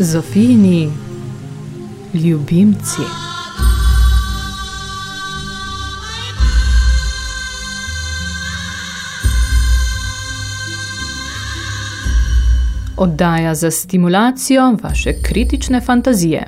Zofini, ljubimci. Oddaja za stimulacijo vaše kritične fantazije.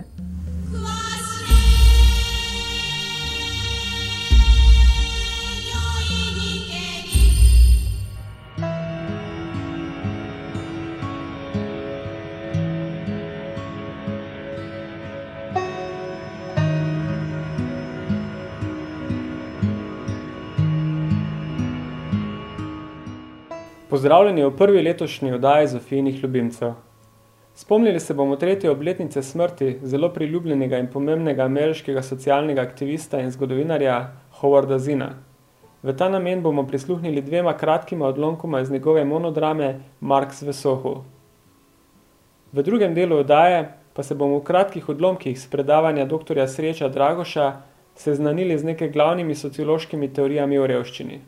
Pozdravljeni v prvi letošnji oddaji Zofijnih ljubimcev. Spomnili se bomo tretje obletnice smrti zelo priljubljenega in pomembnega ameriškega socialnega aktivista in zgodovinarja Howarda Zina. V ta namen bomo prisluhnili dvema kratkima odlomkoma iz njegove monodrame Marks v Sohu. V drugem delu oddaje pa se bomo v kratkih odlomkih z predavanja dr. Sreča Dragoša seznanili z nekaj glavnimi sociološkimi teorijami o revščini.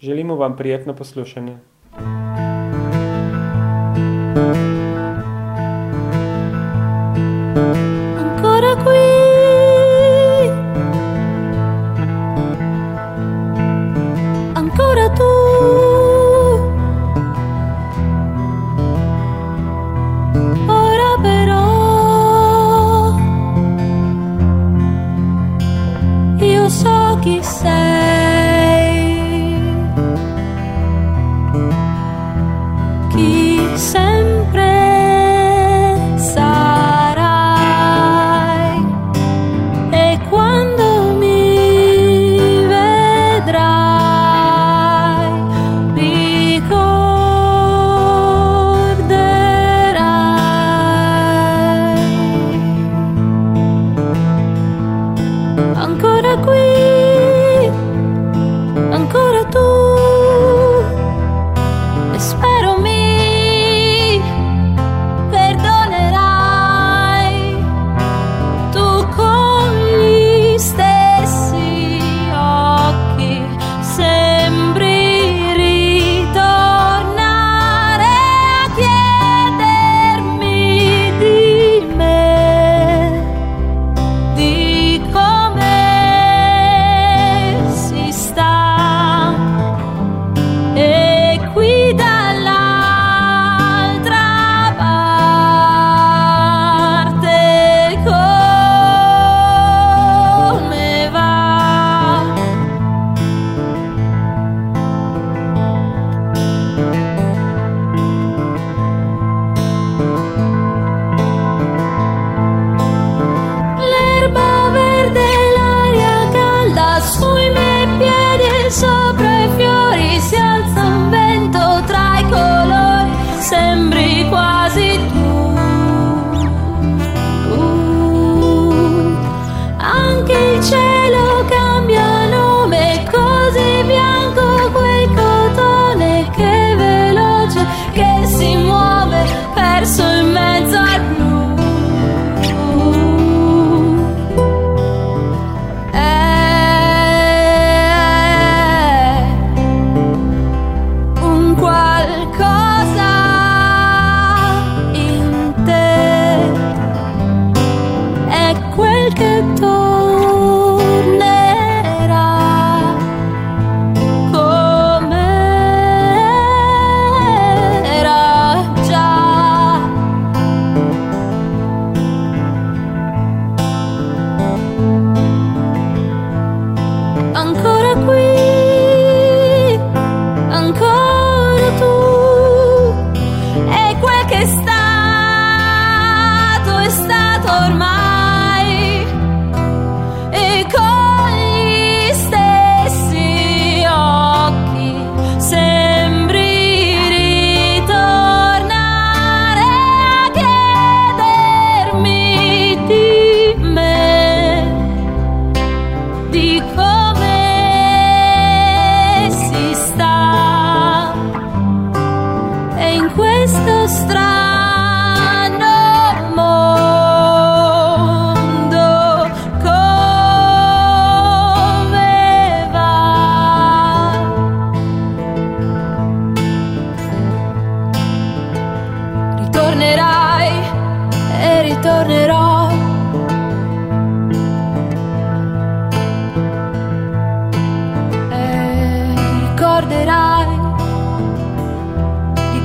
Želimo vam prijetno poslušanje.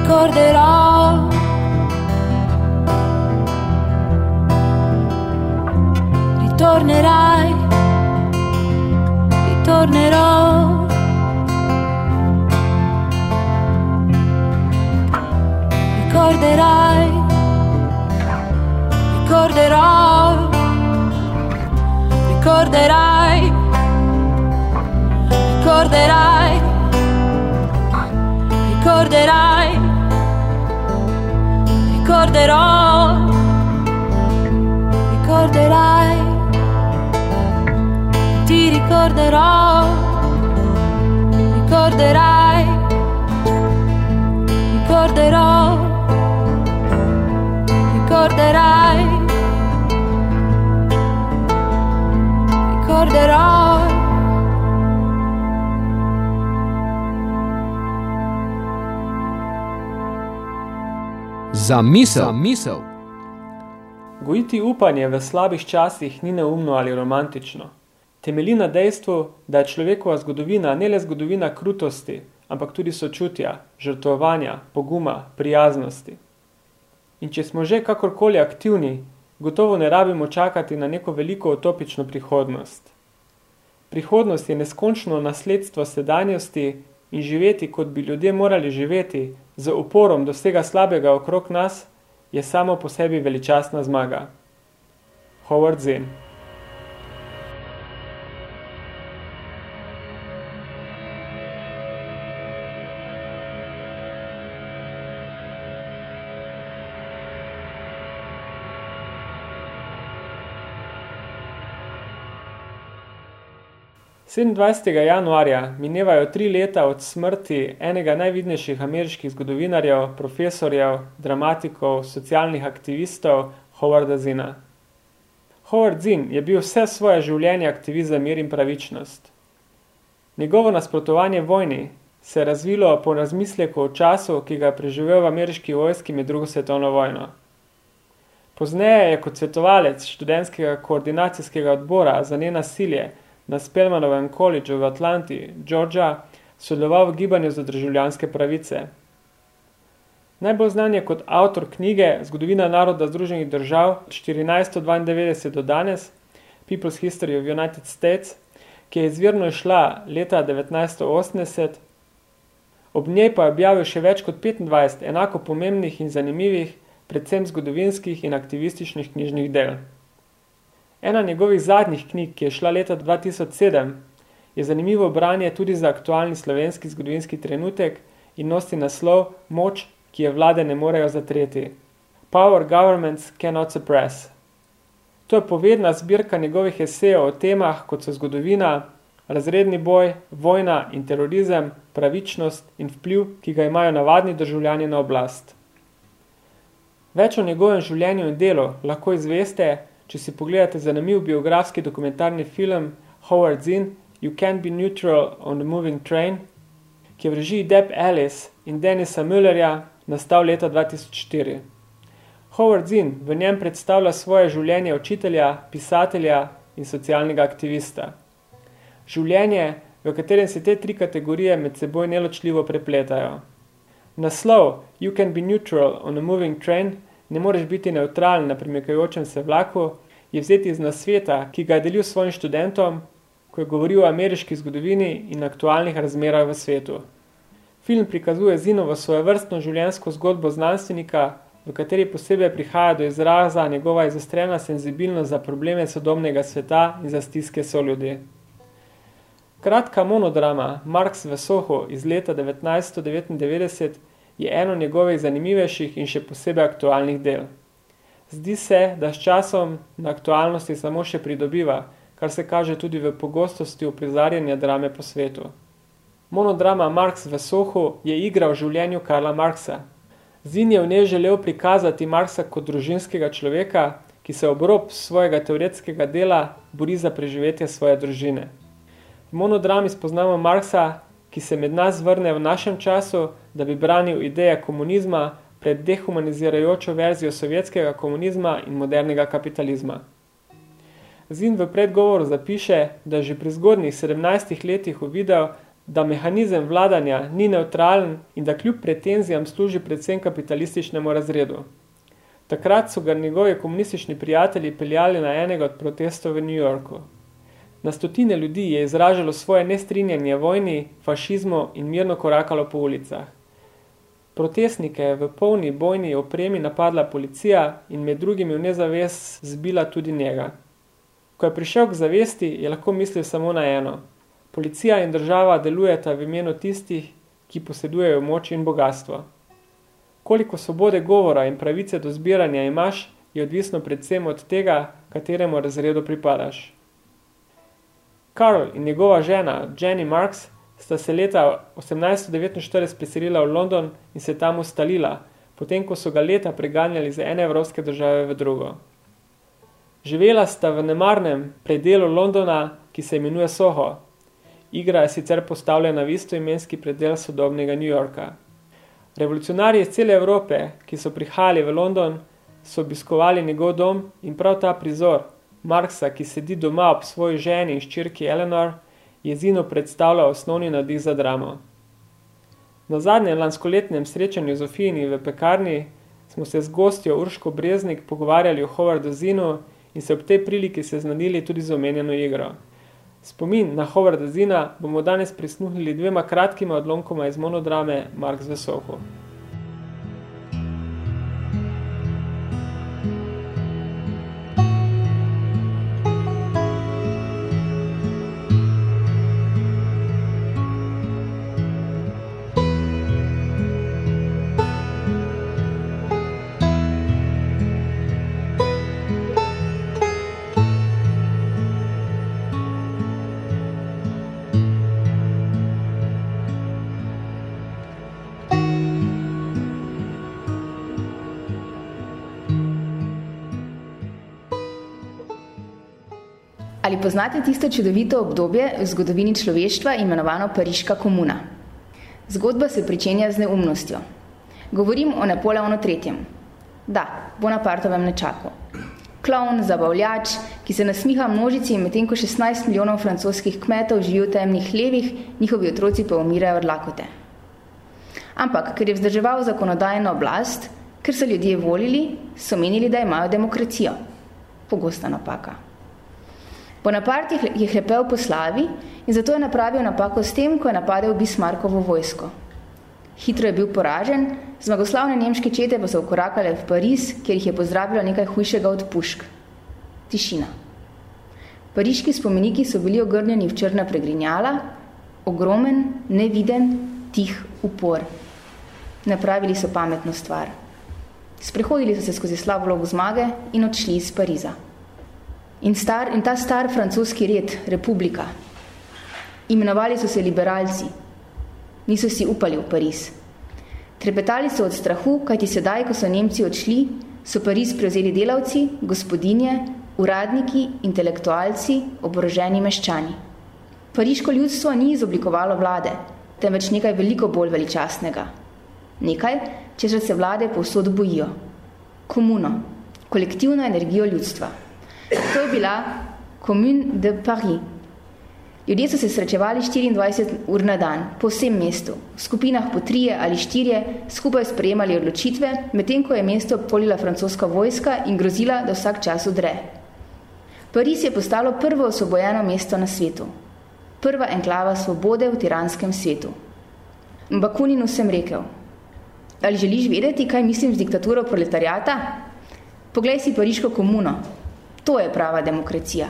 Ricorderò. Ritornerai, ritornerò. Ricorderai, ricorderò. Ricorderai, ricorderò, ricorderai, ti ricorderò, ricorderai, ricorderò, ricorderai. ricorderò. Za misel, misel. Gojiti upanje v slabih časih ni neumno ali romantično. Temelji na dejstvu, da je človekova zgodovina ne le zgodovina krutosti, ampak tudi sočutja, žrtvovanja, poguma, prijaznosti. In če smo že kakorkoli aktivni, gotovo ne rabimo čakati na neko veliko utopično prihodnost. Prihodnost je neskončno nasledstvo sedanjosti in živeti, kot bi ljudje morali živeti, z uporom do vsega slabega okrog nas, je samo po sebi veličastna zmaga. Howard Zinn Sedemindvajsetega januarja minevajo tri leta od smrti enega najvidnejših ameriških zgodovinarjev, profesorjev, dramatikov, socialnih aktivistov Howarda Zinna. Howard Zinn je bil vse svoje življenje aktivist za mir in pravičnost. Njegovo nasprotovanje vojni se je razvilo po razmisleku o času, ki ga je preživel v ameriški vojski med drugo svetovno vojno. Pozneje je kot svetovalec študentskega koordinacijskega odbora za nenasilje na Spelmanovem koledžu v Atlanti, Georgia, sodeloval v gibanju za državljanske pravice. Najbolj znan je kot avtor knjige Zgodovina naroda Združenih držav 1492 do danes, People's History of United States, ki je izvirno išla leta 1980. Ob njej pa je objavil še več kot 25 enako pomembnih in zanimivih, predvsem zgodovinskih in aktivističnih knjižnih del. Ena njegovih zadnjih knjig, ki je šla leta 2007, je zanimivo branje tudi za aktualni slovenski zgodovinski trenutek in nosi naslov Moč, ki je vlade ne morejo zatreti. Power governments cannot suppress. To je povedna zbirka njegovih esejev o temah, kot so zgodovina, razredni boj, vojna in terorizem, pravičnost in vpliv, ki ga imajo navadni državljani na oblast. Več o njegovem življenju in delu lahko izveste, če si pogledate zanimiv biografski dokumentarni film Howard Zinn, You Can't Be Neutral on the Moving Train, ki je v režiji Deb Ellis in Denisa Müllerja nastal leta 2004. Howard Zinn v njem predstavlja svoje življenje učitelja, pisatelja in socialnega aktivista. Življenje, v katerem se te tri kategorije med seboj neločljivo prepletajo. Naslov You Can Be Neutral on a Moving Train ne moreš biti neutralen na premikajočem se vlaku, je vzeti iz nasveta, ki ga je delil svojim študentom, ko je govoril o ameriški zgodovini in aktualnih razmerah v svetu. Film prikazuje Zinovo svojevrstno življenjsko zgodbo znanstvenika, v kateri posebej prihaja do izraza njegova izostrena senzibilnost za probleme sodobnega sveta in za stiske soljudi. Kratka monodrama Marx v Soho iz leta 1999 je eno njegovih zanimivejših in še posebej aktualnih del. Zdi se, da s časom na aktualnosti samo še pridobiva, kar se kaže tudi v pogostosti uprizarjanja drame po svetu. Monodrama Marx v Sohu je igra v življenju Karla Marxa. Zin je v njej želel prikazati Marxa kot družinskega človeka, ki se obrob svojega teoretskega dela bori za preživetje svoje družine. V monodrami spoznamo Marxa, ki se med nas vrne v našem času, da bi branil ideje komunizma pred dehumanizirajočo verzijo sovjetskega komunizma in modernega kapitalizma. Zin v predgovoru zapiše, da že pri zgodnjih 17 letih uvidel, da mehanizem vladanja ni neutralen in da kljub pretenzijam služi predvsem kapitalističnemu razredu. Takrat so ga njegovi komunistični prijatelji peljali na enega od protestov v New Yorku. Na stotine ljudi je izražalo svoje nestrinjanje vojni, fašizmu in mirno korakalo po ulicah. Protestnike je v polni bojni opremi napadla policija in med drugimi v nezaves zbila tudi njega. Ko je prišel k zavesti, je lahko mislil samo na eno. Policija in država delujeta v imenu tistih, ki posedujejo moč in bogatstvo. Koliko svobode govora in pravice do zbiranja imaš, je odvisno predvsem od tega, kateremu razredu pripadaš. Karl in njegova žena, Jenny Marks, sta se leta 1849 preselila v London in se tam ustalila, potem ko so ga leta preganjali iz ene evropske države v drugo. Živela sta v nemarnem predelu Londona, ki se imenuje Soho. Igra je sicer postavljena v istoimenski predel sodobnega New Yorka. Revolucionarji iz cele Evrope, ki so prihajali v London, so obiskovali njegov dom in prav ta prizor, Marksa, ki sedi doma ob svoji ženi in ščirki Eleanor, jezino predstavlja osnovni nadih za dramo. Na zadnjem lanskoletnem srečanju Zofijini v pekarni smo se z gostjo Urško Breznik pogovarjali o Howardu Zinu in se ob tej priliki seznanili tudi z omenjeno igro. Spomin na Howarda Zina bomo danes prisnuhnili dvema kratkima odlomkoma iz monodrame Mark z Vesoho. Poznate tisto čudovito obdobje v zgodovini človeštva imenovano Pariška komuna? Zgodba se pričenja z neumnostjo. Govorim o Napoleonu III. Da, Bonapartovem nečaku. Klovn, zabavljač, ki se nasmiha množici in medtem ko 16 milijonov francoskih kmetov živi v temnih levih, njihovi otroci pa umirajo od lakote. Ampak, ker je vzdrževal zakonodajno oblast, ker so ljudje volili, so menili, da imajo demokracijo. Pogosta napaka. Bonaparte je hlepel po slavi in zato je napravil napako s tem, ko je napadel Bismarckovo vojsko. Hitro je bil poražen, zmagoslavne nemške čete pa so ukorakale v Pariz, kjer jih je pozdravilo nekaj hujšega od pušk. Tišina. Pariški spomeniki so bili ogrnjeni v črna pregrinjala, ogromen, neviden, tih upor. Napravili so pametno stvar. Sprehodili so se skozi slab vlog zmage in odšli iz Pariza. In, star, in ta star francoski red, republika, imenovali so se liberalci, niso si upali v Pariz. Trepetali so od strahu, kajti sedaj, ko so Nemci odšli, so Pariz prevzeli delavci, gospodinje, uradniki, intelektualci, oboroženi meščani. Pariško ljudstvo ni izoblikovalo vlade, temveč nekaj veliko bolj veličastnega. Nekaj, čežer se vlade povsod bojijo. Komuno, kolektivno energijo ljudstva. To je bila Commune de Paris. Ljudje so se srečevali 24 ur na dan, po vsem mestu, v skupinah po trije ali štirje, skupaj sprejemali odločitve, medtem ko je mesto polila francoska vojska in grozila, da vsak čas udre. Pariz je postalo prvo osvobojeno mesto na svetu. Prva enklava svobode v tiranskem svetu. Bakuninu sem rekel, ali želiš vedeti, kaj mislim z diktaturo proletariata? Poglej si pariško komuno, To je prava demokracija.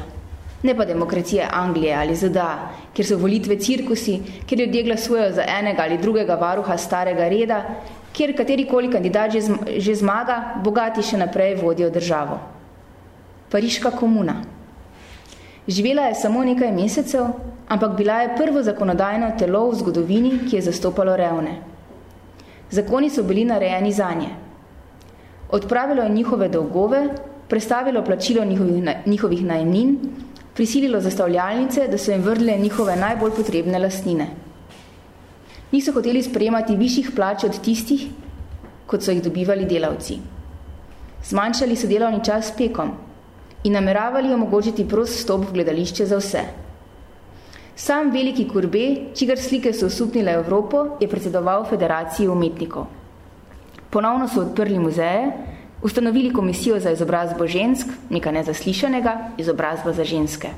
Ne pa demokracija Anglije ali ZDA, kjer so volitve cirkusi, kjer ljudje glasujejo za enega ali drugega varuha starega reda, kjer katerikoli kandidat že, že zmaga, bogati še naprej vodijo državo. Pariška komuna. Živela je samo nekaj mesecev, ampak bila je prvo zakonodajno telo v zgodovini, ki je zastopalo revne. Zakoni so bili narejeni zanje. Odpravilo je njihove dolgove, prestavilo plačilo njihovih, njihovih najemnin, prisililo zastavljalnice, da so jim vrle njihove najbolj potrebne lastnine. Niso hoteli sprejemati višjih plač od tistih, kot so jih dobivali delavci. Zmanjšali so delovni čas pekom in nameravali omogočiti prost stop v gledališče za vse. Sam veliki kurbe, čigar slike so osupnile Evropo, je predsedoval Federaciji umetnikov. Ponovno so odprli muzeje, ustanovili komisijo za izobrazbo žensk, nekaj nezaslišanega, izobrazba za ženske.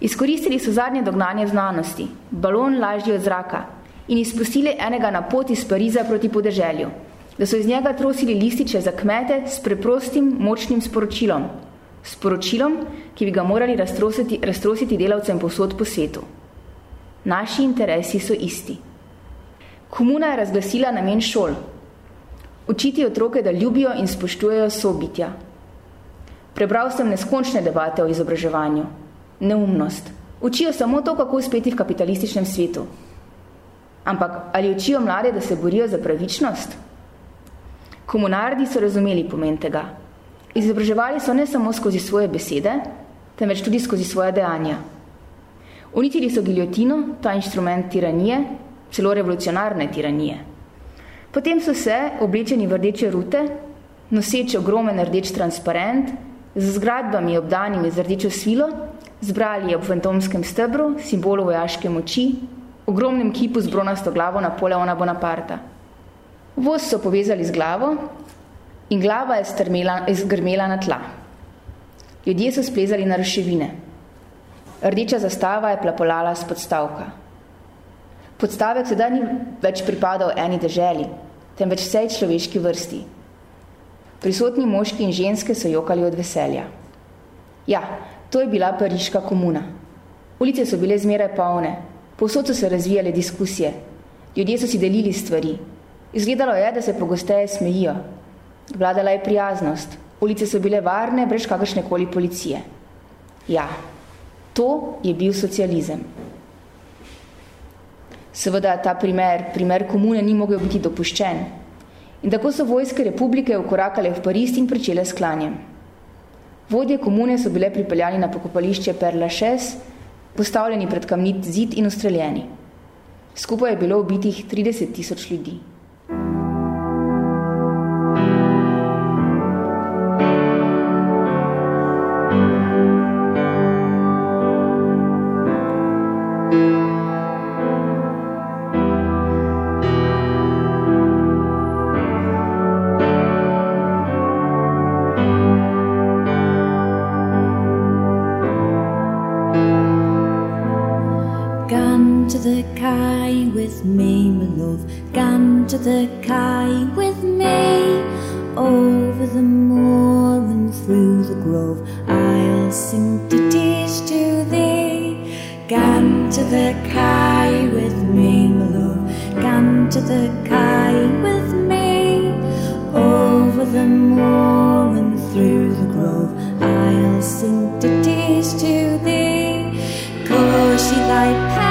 Izkoristili so zadnje dognanje znanosti, balon lažji od zraka in izpustili enega na pot iz Pariza proti podeželju, da so iz njega trosili lističe za kmete s preprostim, močnim sporočilom. Sporočilom, ki bi ga morali raztrositi, raztrositi delavcem posod po svetu. Naši interesi so isti. Komuna je razglasila namen šol. Učiti otroke, da ljubijo in spoštujejo sobitja. Prebral sem neskončne debate o izobraževanju. Neumnost. Učijo samo to, kako uspeti v kapitalističnem svetu. Ampak ali učijo mlade, da se borijo za pravičnost? Komunardi so razumeli pomen tega. Izobraževali so ne samo skozi svoje besede, temveč tudi skozi svoje dejanja. Unitili so giljotino, ta inštrument tiranije, celo revolucionarne tiranije. Potem so se, oblečeni v rdeče rute, noseči ogromen rdeč transparent, z zgradbami obdanimi z rdečo svilo, zbrali ob fantomskem stebru, simbolu vojaške moči, ogromnem kipu z bronasto glavo Napoleona Bonaparta. Voz so povezali z glavo in glava je strmela, izgrmela na tla. Ljudje so splezali na ruševine. Rdeča zastava je plapolala z podstavka. Podstavek sedaj ni več pripadal eni deželi, temveč vsej človeški vrsti. Prisotni moški in ženske so jokali od veselja. Ja, to je bila pariška komuna. Ulice so bile zmeraj polne, povsod so se razvijale diskusije, ljudje so si delili stvari, Izgledalo je, da se pogosteje smejijo. Vladala je prijaznost. Ulice so bile varne, brez kakršne koli policije. Ja, to je bil socializem. Seveda ta primer, primer komune, ni mogel biti dopuščen. In tako so vojske republike ukorakale v Pariz in pričele s klanjem. Vodje komune so bile pripeljani na pokopališče Père Lachaise, postavljeni pred kamnit zid in ustreljeni. Skupaj je bilo ubitih 30 tisoč ljudi. Over the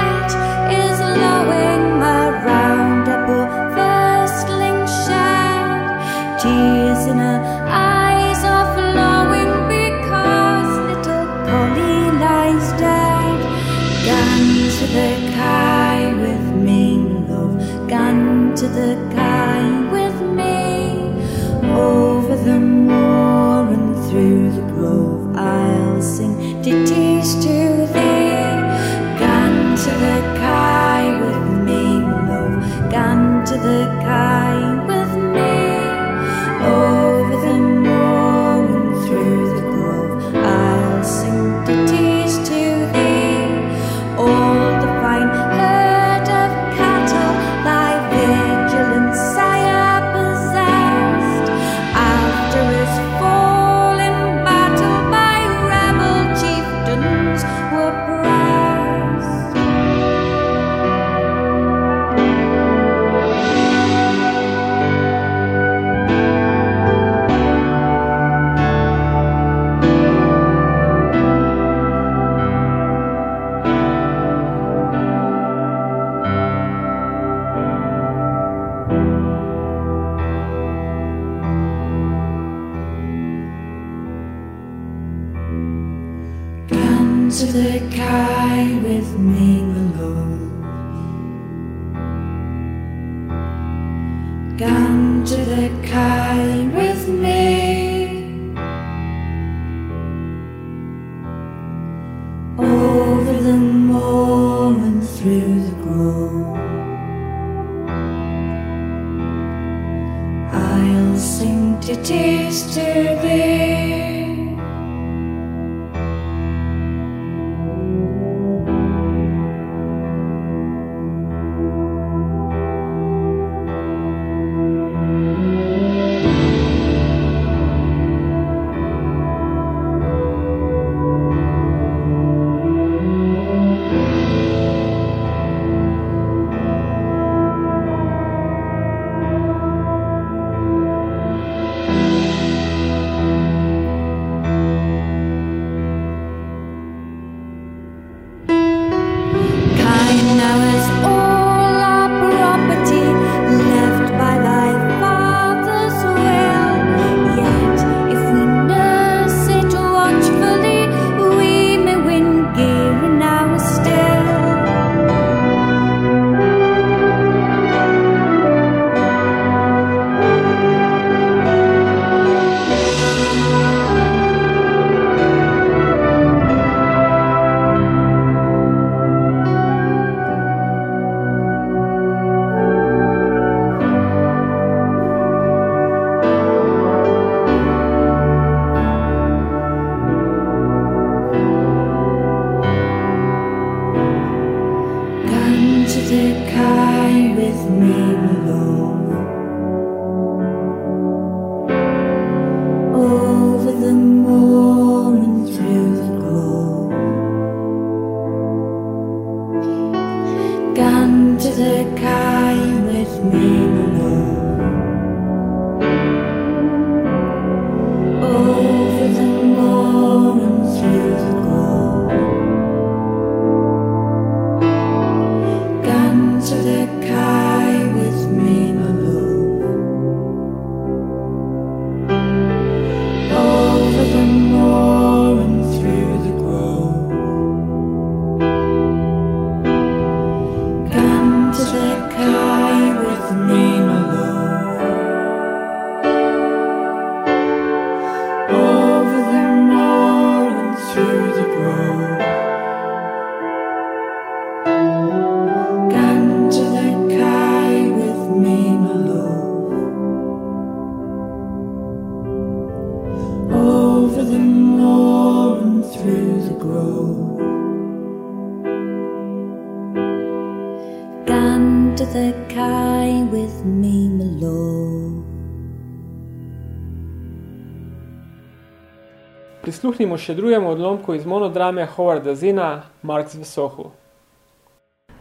Prisluhnimo še drugemu odlomku iz monodrame Howarda Zina, Marks v Sohu.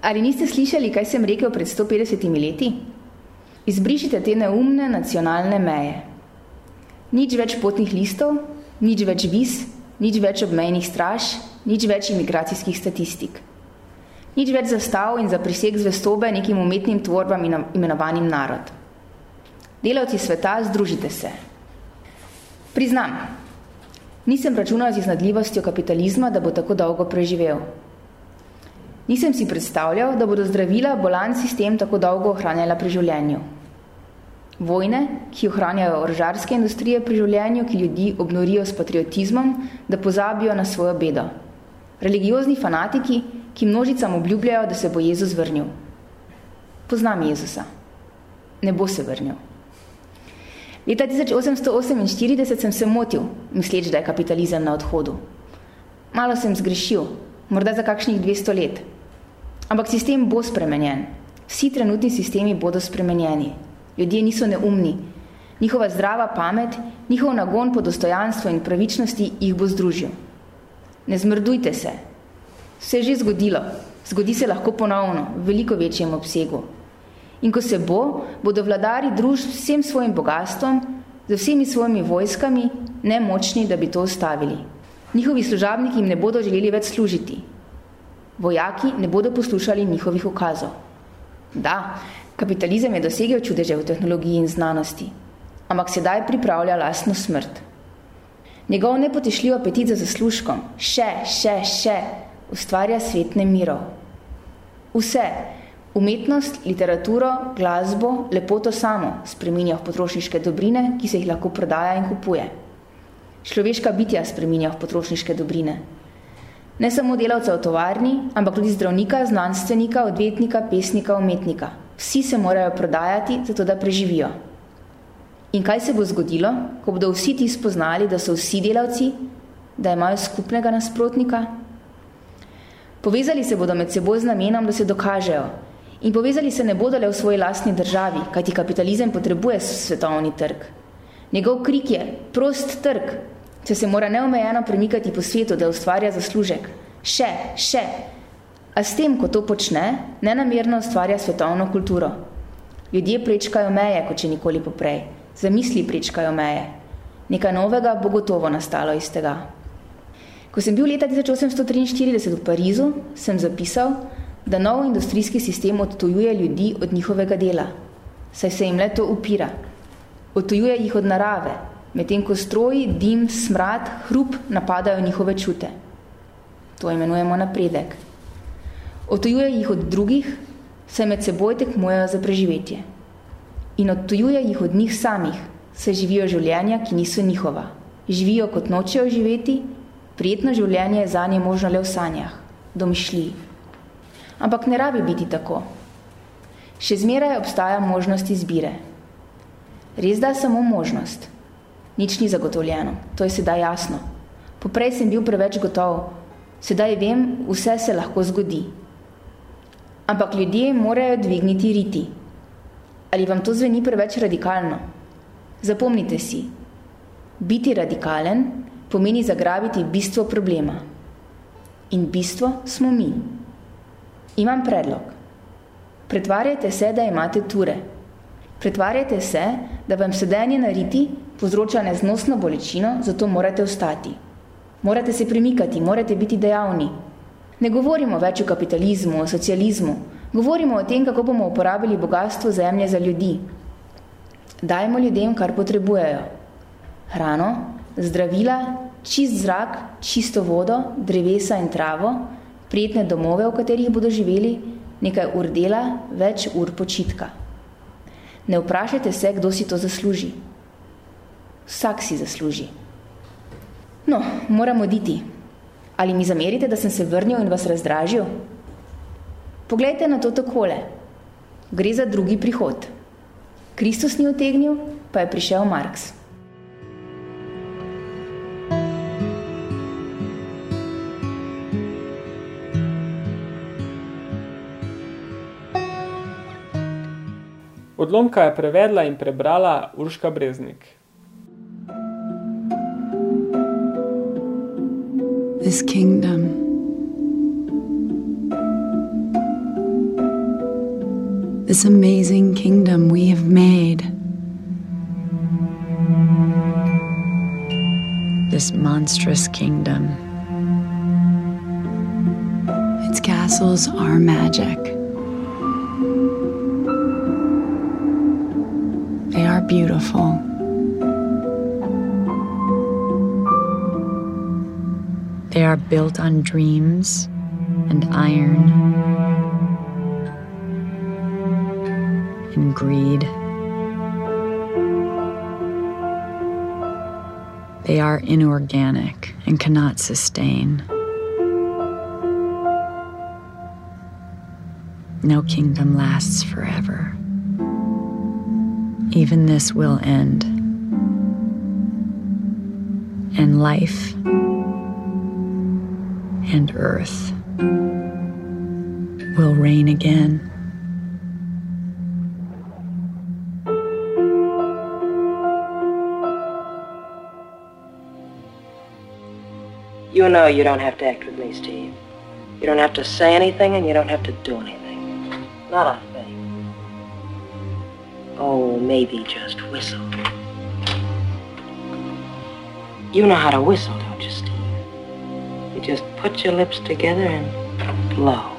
Ali niste slišali, kaj sem rekel pred 150 leti? Izbrišite te neumne nacionalne meje. Nič več potnih listov, nič več viz, nič več obmejnih straž, nič več imigracijskih statistik. Nič več zastav in za priseg zvestobe nekim umetnim tvorbam imenovanim narod. Delavci sveta, združite se. Priznam, nisem računal z iznadljivostjo kapitalizma, da bo tako dolgo preživel. Nisem si predstavljal, da bodo zdravila bolan sistem tako dolgo ohranjala pri življenju. Vojne, ki ohranjajo orožarske industrije pri življenju, ki ljudi obnorijo s patriotizmom, da pozabijo na svojo bedo. Religiozni fanatiki, ki množicam obljubljajo, da se bo Jezus vrnil. Poznam Jezusa. Ne bo se vrnil. Leta 1848 sem se motil, misleč, da je kapitalizem na odhodu. Malo sem zgrešil, morda za kakšnih 200 let. Ampak sistem bo spremenjen. Vsi trenutni sistemi bodo spremenjeni. Ljudje niso neumni. Njihova zdrava pamet, njihov nagon po dostojanstvu in pravičnosti jih bo združil. Ne zmrdujte se. Vse je že zgodilo. Zgodi se lahko ponovno, v veliko večjem obsegu. In ko se bo, bodo vladari družb s vsem svojim bogatstvom, z vsemi svojimi vojskami, nemočni, da bi to ustavili. Njihovi služabniki jim ne bodo želeli več služiti. Vojaki ne bodo poslušali njihovih ukazov. Da, kapitalizem je dosegel čudeže v tehnologiji in znanosti, ampak sedaj pripravlja lastno smrt. Njegov nepotešljiv apetit za zaslužkom, še, še, še, ustvarja svet nemirov. Vse, umetnost, literaturo, glasbo, lepoto samo spreminja v potrošniške dobrine, ki se jih lahko prodaja in kupuje. Človeška bitja spreminja v potrošniške dobrine. Ne samo delavca v tovarni, ampak tudi zdravnika, znanstvenika, odvetnika, pesnika, umetnika. Vsi se morajo prodajati, zato da preživijo. In kaj se bo zgodilo, ko bodo vsi ti spoznali, da so vsi delavci, da imajo skupnega nasprotnika? Povezali se bodo med seboj z namenom, da se dokažejo. In povezali se ne bodo le v svoji lastni državi, kajti kapitalizem potrebuje svetovni trg. Njegov krik je prost trg, če se mora neomejeno premikati po svetu, da ustvarja zaslužek. Še, še. A s tem, ko to počne, nenamerno ustvarja svetovno kulturo. Ljudje prečkajo meje, kot če nikoli poprej. Zamisli prečkajo meje. Nekaj novega bo gotovo nastalo iz tega. Ko sem bil leta 1843 v Parizu, sem zapisal, da nov industrijski sistem odtujuje ljudi od njihovega dela, saj se jim le to upira. Odtujuje jih od narave, medtem ko stroji, dim, smrad, hrup napadajo njihove čute. To imenujemo napredek. Odtujuje jih od drugih, saj med seboj tekmujejo za preživetje. In odtujuje jih od njih samih, saj živijo življenja, ki niso njihova. Živijo kot nočejo živeti, prijetno življenje je zanje možno le v sanjah, domišljiji. Ampak ne rabi biti tako. Še zmeraj obstaja možnost izbire. Res da samo možnost. Nič ni zagotovljeno, to je sedaj jasno. Poprej sem bil preveč gotov, sedaj vem, vse se lahko zgodi. Ampak ljudje morajo dvigniti riti. Ali vam to zveni preveč radikalno? Zapomnite si, biti radikalen pomeni zagrabiti bistvo problema. In bistvo smo mi. Imam predlog. Pretvarjajte se, da imate ture. Pretvarjajte se, da vam sedenje na riti povzroča neznosno bolečino, zato morate vstati. Morate se premikati, morate biti dejavni. Ne govorimo več o kapitalizmu, o socializmu. Govorimo o tem, kako bomo uporabili bogatstvo zemlje za ljudi. Dajmo ljudem, kar potrebujejo. Hrano, zdravila, čist zrak, čisto vodo, drevesa in travo, prijetne domove, v katerih bodo živeli, nekaj ur dela, več ur počitka. Ne vprašajte se, kdo si to zasluži. Vsak si zasluži. No, moramo oditi. Ali mi zamerite, da sem se vrnil in vas razdražil? Poglejte na to takole. Gre za drugi prihod. Kristus ni otegnil, pa je prišel Marks. Odlomka je prevedla in prebrala Urška Breznik. This kingdom This amazing kingdom we have made. This monstrous kingdom. Its castles are magic. Are beautiful. They are built on dreams and iron and greed. They are inorganic and cannot sustain. No kingdom lasts forever. Even this will end. And life and earth will reign again. You know you don't have to act with me, Steve. You don't have to say anything and you don't have to do anything. Not a thing. Oh, maybe just whistle. You know how to whistle, don't you, Steve? You just put your lips together and blow.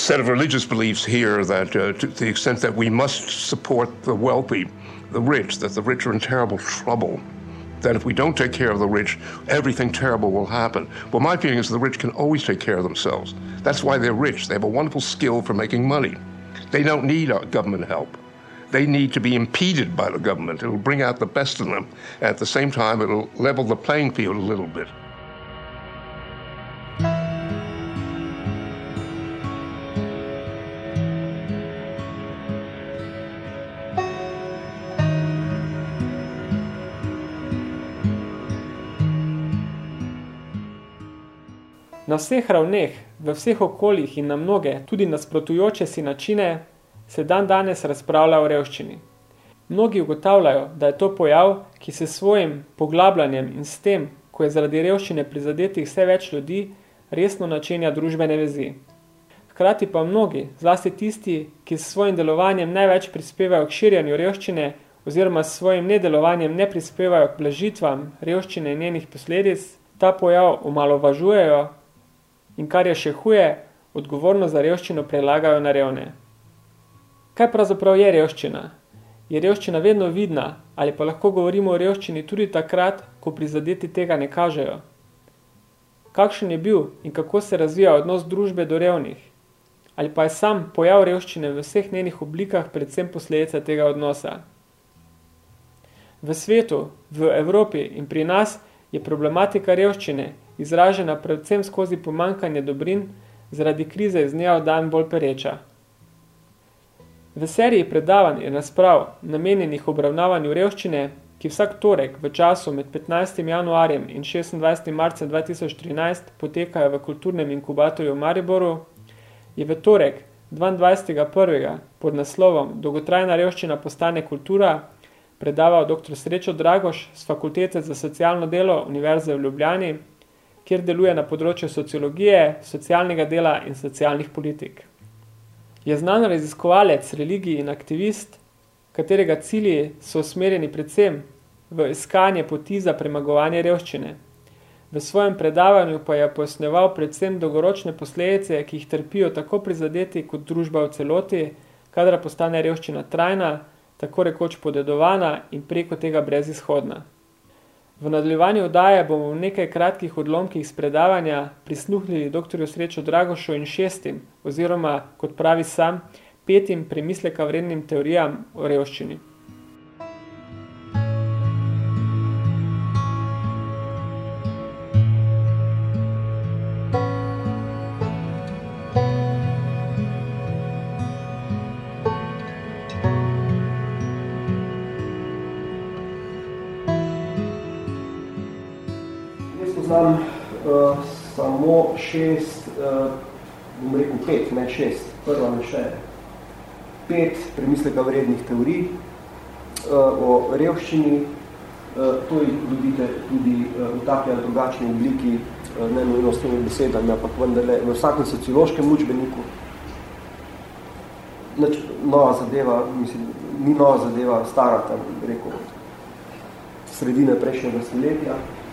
Set of religious beliefs here that, uh, to the extent that we must support the wealthy, the rich, that the rich are in terrible trouble. That if we don't take care of the rich, everything terrible will happen. Well, my feeling is the rich can always take care of themselves. That's why they're rich. They have a wonderful skill for making money. They don't need our government help. They need to be impeded by the government. It'll bring out the best in them. At the same time, it'll level the playing field a little bit. Vseh ravneh, v vseh okoljih in na mnoge, tudi nasprotujoče si načine, se dan danes razpravlja o revščini. Mnogi ugotavljajo, da je to pojav, ki se svojim poglabljanjem in s tem, ko je zaradi revščine prizadetih vse več ljudi, resno načenja družbene vezi. Hkrati pa mnogi, zlasti tisti, ki s svojim delovanjem največ prispevajo k širjanju revščine oziroma s svojim nedelovanjem ne prispevajo k blažitvam revščine in njenih posledic, ta pojav omalovažujejo in kar je še huje, odgovornost za revščino prelagajo na revne. Kaj pravzaprav je revščina? Je revščina vedno vidna ali pa lahko govorimo o revščini tudi takrat, ko prizadeti tega ne kažejo? Kakšen je bil in kako se razvija odnos družbe do revnih? Ali pa je sam pojav revščine v vseh njenih oblikah predvsem posledica tega odnosa? V svetu, v Evropi in pri nas je problematika revščine izražena predvsem skozi pomankanje dobrin, zaradi krize iz dneva v dan bolj pereča. V seriji predavanj in razprav, namenjenih obravnavanju revščine, ki vsak torek v času med 15. januarjem in 26. marcem 2013 potekajo v kulturnem inkubatorju v Mariboru, je v torek 22.1. pod naslovom Dolgotrajna revščina postane kultura predaval dr. Srečo Dragoš z Fakultete za socialno delo Univerze v Ljubljani, kjer deluje na področju sociologije, socialnega dela in socialnih politik. Je znan raziskovalec, religij in aktivist, katerega cilji so usmerjeni predvsem v iskanje poti za premagovanje revščine. V svojem predavanju pa je pojasneval predvsem dolgoročne posledice, ki jih trpijo tako prizadeti kot družba v celoti, kadar postane revščina trajna, tako rekoč podedovana in preko tega brezizhodna. V nadaljevanju oddaje bomo v nekaj kratkih odlomkih iz predavanja prisluhnili dr. Srečo Dragošo in šestim, oziroma, kot pravi sam, petim premisleka vrednim teorijam o revščini. Šest, uh, bom rekel pet, ne šest, prva ne še, pet premisleka vrednih teorij uh, o revščini, uh, to jih dobite tudi uh, v takvi ali drugačni obliki, uh, ne nujno s temi besedami, ampak vendarle v vsakem sociološkem učbeniku. Nač, nova zadeva, mislim, ni nova zadeva, stara tam, rekel, sredine prejšnjega stoletja, In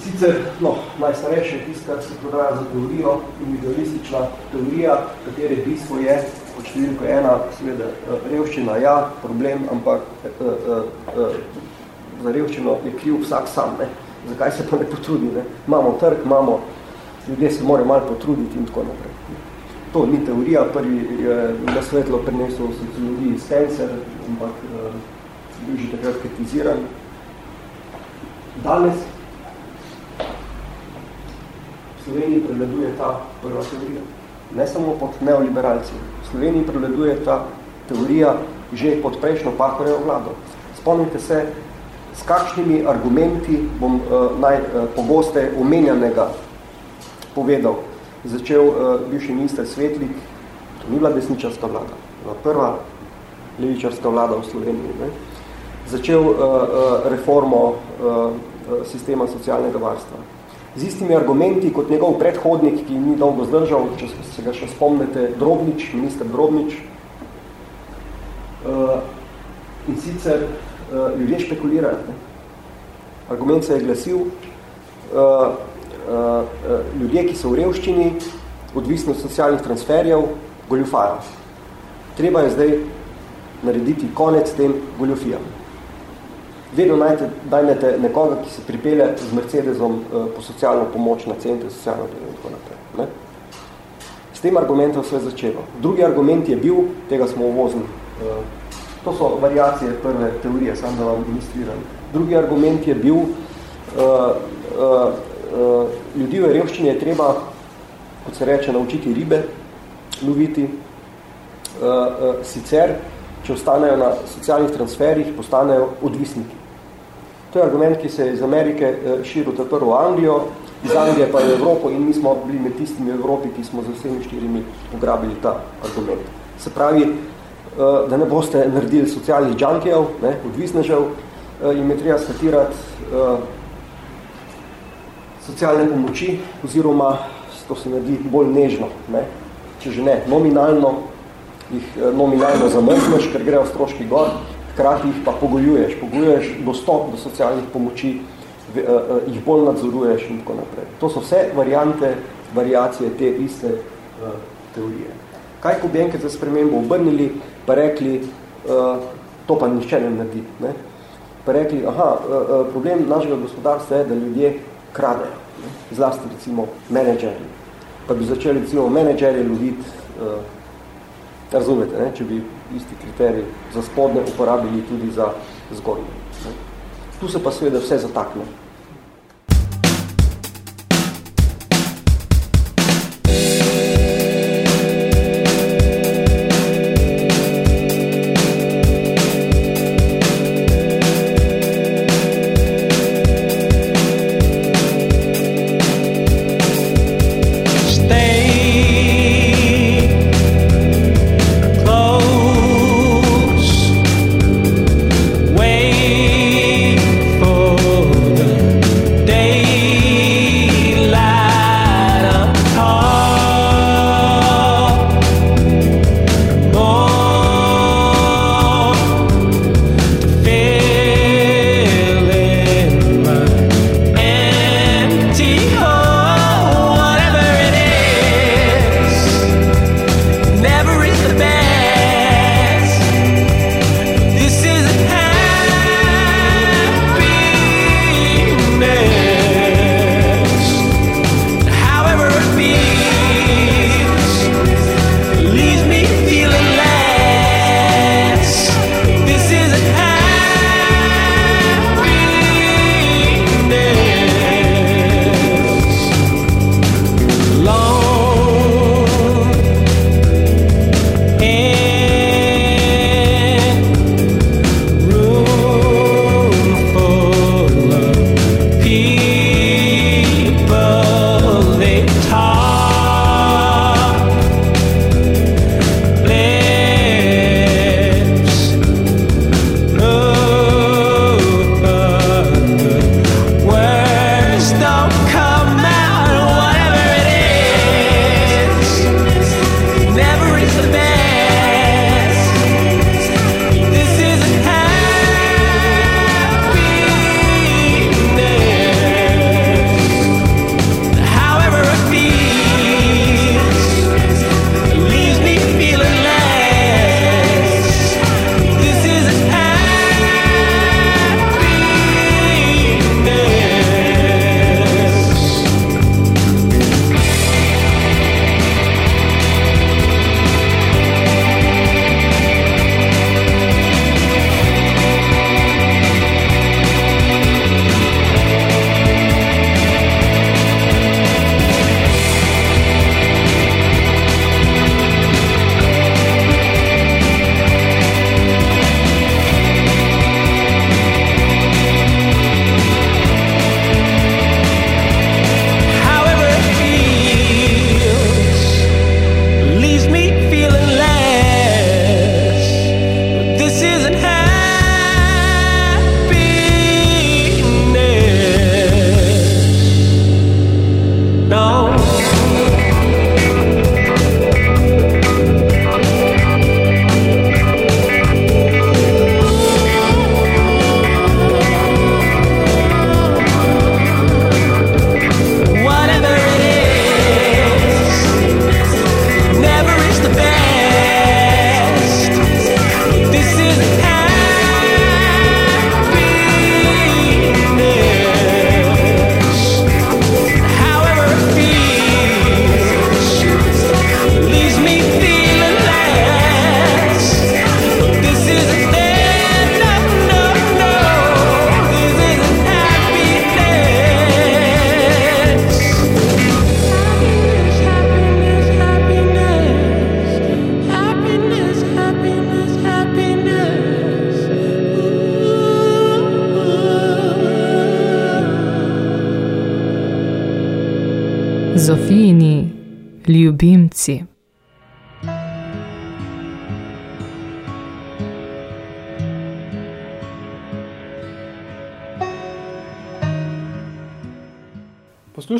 sicer, no, najstarejše je tisto, kar se prodaja za teorijo, individualistična teorija, katere bistvo je, pod številko ena, seveda, eh, revščina, ja, problem, ampak eh, eh, eh, za revščino je kriv vsak sam, ne? zakaj se pa ne potrudi, ne? imamo trg, imamo, ljudje se morajo malo potruditi in tako naprej. To ni teorija, prvi je na svetlo prinesel sociologiji Spencer, ampak eh, bil že takrat kritiziran. Danes Sloveniji prevladuje ta prva teorija. Ne samo pod neoliberalci. V Sloveniji prevladuje ta teorija že pod prejšnjo Pahorjevo vlado. Spomnite se, s kakšnimi argumenti bom uh, naj uh, pogoste omenjanega povedal. Začel uh, bivši minister Svetlik, to ni bila desničarska vlada, bila prva levičarska vlada v Sloveniji. Ne? Začel uh, uh, reformo uh, sistema socialnega varstva z istimi argumenti kot njegov predhodnik, ki ni dolgo zdržal, če se ga še spomnite, Drobnič, minister Drobnič. Uh, in sicer uh, ljudje špekulirajo. Ne? Argument se je glasil, uh, ljudje, ki so v revščini, odvisno od socialnih transferjev, goljufajo. Treba je zdaj narediti konec tem goljufijam vedno najte, dajnete nekoga, ki se pripelje z Mercedesom uh, po socialno pomoč na centre, socialno delo in tako naprej. Ne? S tem argumentom se je začelo. Drugi argument je bil, tega smo uvozili, uh, to so variacije prve teorije, sam da vam ilustriram. Drugi argument je bil, uh, ljudi v revščini je treba, kot se reče, naučiti ribe, loviti, sicer, če ostanejo na socialnih transferih, postanejo odvisniki. To je argument, ki se je iz Amerike eh, širil prvo v Anglijo, iz Anglije pa v Evropo in mi smo bili med tistimi v Evropi, ki smo z vsemi štirimi ugrabili ta argument. Se pravi, eh, da ne boste naredili socialnih džankijev, ne, odvisnežev, eh, in je treba skatirati socialne pomoči, oziroma to se naredi bolj nežno, ne, če že ne, nominalno, jih nominalno zamrzneš, ker grejo stroški gor, hkrati jih pa pogojuješ, pogojuješ dostop do socialnih pomoči, eh, eh, jih bolj nadzoruješ in tako naprej. To so vse variante, variacije te iste uh, teorije. Kaj, ko bi enkrat za spremembo obrnili, pa rekli, uh, to pa nišče ne naredi, ne? pa rekli, aha, uh, problem našega gospodarstva je, da ljudje kradejo, ne? zlasti recimo menedžerji, pa bi začeli recimo menedžerje loviti Razumete, ne? če bi isti kriterij za spodne uporabili tudi za zgornje. Tu se pa seveda vse zatakne.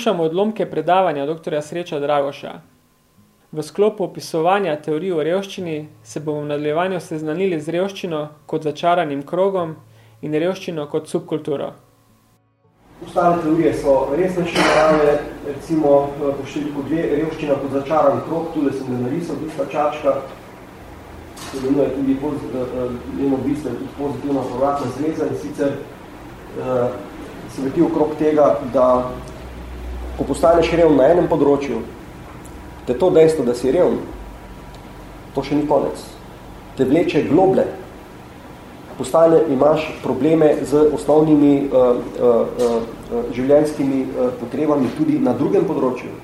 Poslušamo odlomke predavanja dr. Sreča Dragoša. V sklopu opisovanja teorij o revščini se bomo v nadaljevanju seznanili z revščino kot začaranim krogom in revščino kot subkulturo. Ostale teorije so resnejše narave, recimo po številku dve, revščina kot začaran krog, tule sem ga narisal, tista čačka, se imenuje tudi njeno bistvo, tudi pozitivna povratna zveza in sicer uh, se vrti okrog tega, da ko postaneš revn na enem področju, te to dejstvo, da si revn, to še ni konec. Te vleče globle, postane, imaš probleme z osnovnimi uh, uh, uh, življenjskimi uh, potrebami tudi na drugem področju.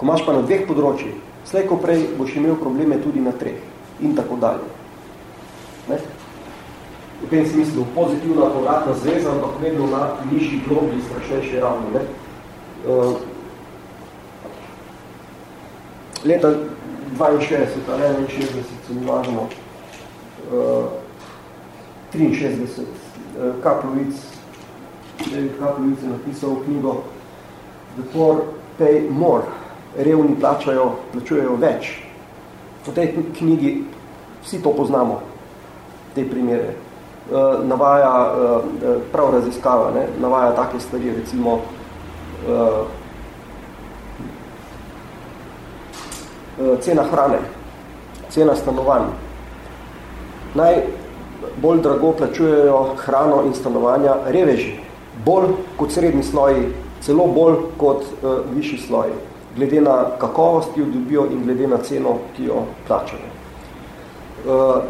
Ko imaš pa na dveh področjih, slej ko prej boš imel probleme tudi na treh in tako dalje. Ne? V tem smislu pozitivna povratna zveza, ampak vedno na nižji globi strašnejše ravno. Ne? Leta 62, ali 61, se mi važno, uh, 63, uh, Kaplovic, David Kaplovic je napisal knjigo The poor pay more, revni plačajo, plačujejo več. V tej knjigi vsi to poznamo, te primere. Uh, navaja uh, prav raziskava, ne? navaja take stvari, recimo uh, cena hrane, cena stanovanj. Najbolj drago plačujejo hrano in stanovanja reveži, bolj kot srednji sloji, celo bolj kot uh, višji sloji, glede na kakovost, ki jo dobijo in glede na ceno, ki jo plačajo. Uh,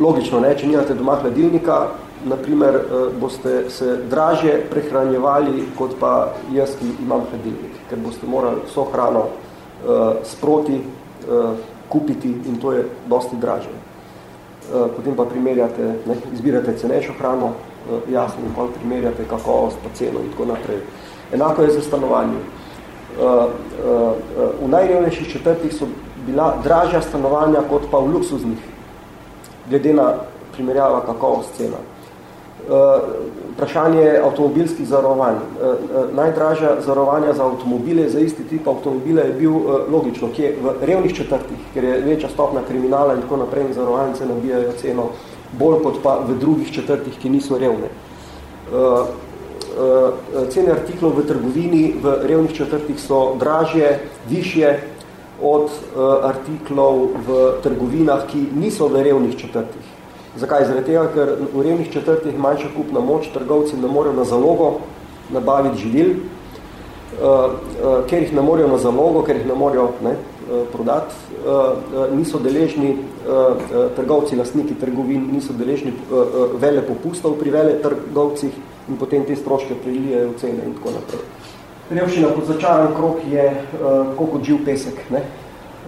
logično, ne, če nimate doma hladilnika, naprimer, uh, boste se dražje prehranjevali, kot pa jaz, ki imam hladilnik, ker boste morali vso hrano uh, sproti uh, kupiti in to je dosti draže. Uh, potem pa primerjate, ne, izbirate cenejšo hrano, uh, jasno, in potem primerjate kakovost, pa ceno in tako naprej. Enako je za stanovanje. Uh, uh, uh, v najrevnejših četrtih so bila dražja stanovanja kot pa v luksuznih, glede na primerjava kakovost cena. Uh, vprašanje avtomobilskih zarovanj. Uh, uh, najdražja zarovanja za avtomobile, za isti tip avtomobile je bil logično, ki je v revnih četrtih, ker je večja stopna kriminala in tako naprej in zarovanice nabijajo ceno bolj kot pa v drugih četrtih, ki niso revne. Cene artiklov v trgovini v revnih četrtih so dražje, višje od artiklov v trgovinah, ki niso v revnih četrtih. Zakaj? Zaradi tega, ker v revnih četrtih manjša kupna moč, trgovci ne morejo na zalogo nabaviti živil, uh, uh, ker jih ne morejo na zalogo, ker jih ne morejo ne, uh, prodati, niso deležni trgovci, lastniki trgovin, niso deležni vele popustov pri vele trgovcih in potem te stroške prilijajo cene in tako naprej. Revščina kot začaran krok je kot živ pesek. Ne?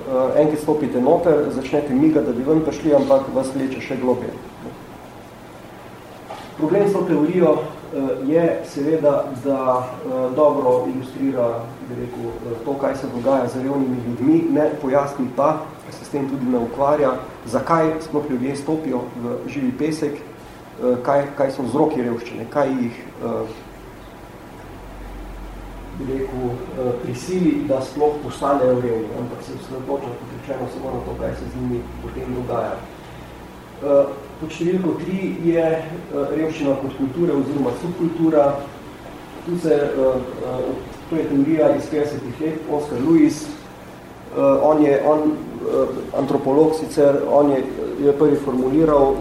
Uh, enkrat stopite noter, začnete miga, da bi ven prišli, ampak vas vleče še globje. Problem s to teorijo uh, je seveda, da uh, dobro ilustrira bi rekel, to, kaj se dogaja z revnimi ljudmi, ne pojasni pa, se s tem tudi ne ukvarja, zakaj sploh ljudje stopijo v živi pesek, kaj, kaj so vzroki revščine, kaj jih rekel, eh, prisili, da sploh postanejo revni, ampak se osredotoča, kot rečeno, samo na to, kaj se z njimi potem dogaja. Eh, pod številko tri je eh, revščina kot kultura oziroma subkultura. Tu se, to je teorija iz 50 let, Oscar Lewis, on je, on, antropolog sicer, on je, je prvi formuliral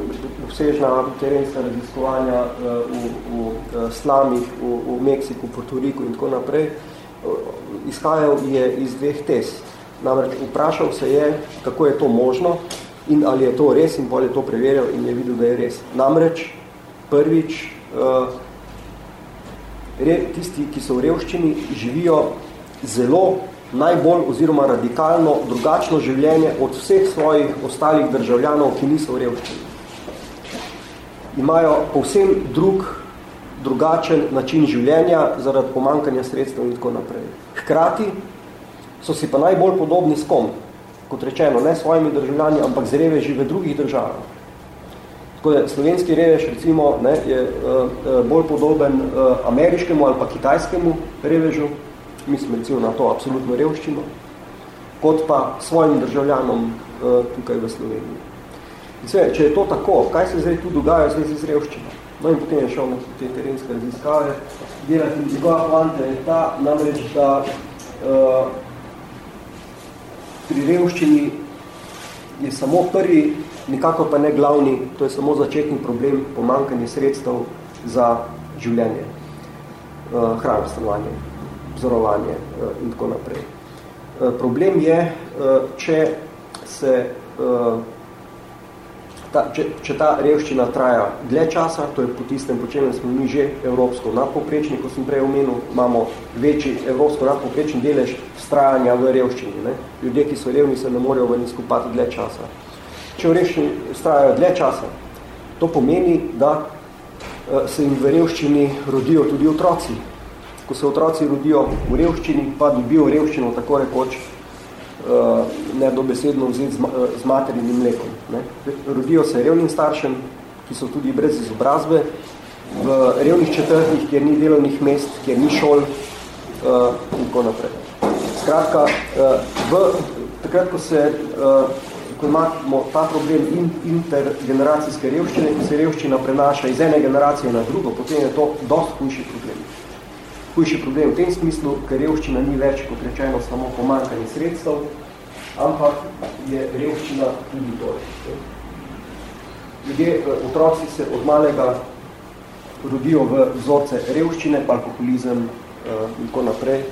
obsežna terenska raziskovanja eh, v, v eh, slamih, v, v Meksiku, Portoriku in tako naprej, eh, izhajal je iz dveh tez. Namreč vprašal se je, kako je to možno in ali je to res in bolj je to preverjal in je videl, da je res. Namreč prvič tisti, ki so v revščini, živijo zelo najbolj oziroma radikalno drugačno življenje od vseh svojih ostalih državljanov, ki niso v revščini imajo povsem drug drugačen način življenja zaradi pomankanja sredstev in tako naprej. Hkrati so si pa najbolj podobni s kom, kot rečeno, ne svojimi državljani, ampak z reveži v drugih državah. Tako da slovenski revež recimo ne, je uh, bolj podoben uh, ameriškemu ali pa kitajskemu revežu, mislim recimo na to absolutno revščino, kot pa svojim državljanom uh, tukaj v Sloveniji. Sve, če je to tako, kaj se zdaj tu dogaja v zvezi z revščino? No in potem je šel na te terenske raziskave. Delati njegova poanta je ta, namreč, da uh, pri revščini je samo prvi nikako pa ne glavni, to je samo začetni problem pomankanje sredstev za življenje, uh, hrano, stanovanje, vzorovanje uh, in tako naprej. Uh, problem je, uh, če se uh, ta, če, če ta revščina traja dlje časa, to je po tistem, po čem smo mi že evropsko nadpoprečni, ko sem prej omenil, imamo večji evropsko nadpoprečni delež vztrajanja v revščini. Ne? Ljudje, ki so revni, se ne morejo ven izkupati dlje časa če v revščini strajajo dlje časa. To pomeni, da eh, se jim v revščini rodijo tudi otroci. Ko se otroci rodijo v revščini, pa dobijo revščino tako rekoč eh, nedobesedno vzeti z materinim mlekom. Ne. Rodijo se revnim staršem, ki so tudi brez izobrazbe, v revnih četrtih, kjer ni delovnih mest, kjer ni šol eh, in tako naprej. Skratka, v, takrat, ko se ko imamo ta problem intergeneracijske revščine, ki se revščina prenaša iz ene generacije na drugo, potem je to dosti hujši problem. Hujši problem v tem smislu, ker revščina ni več, kot rečeno, samo pomankanje sredstev, ampak je revščina tudi to. Ljudje, eh, otroci se od malega rodijo v vzorce revščine, alkoholizem eh, in tako naprej,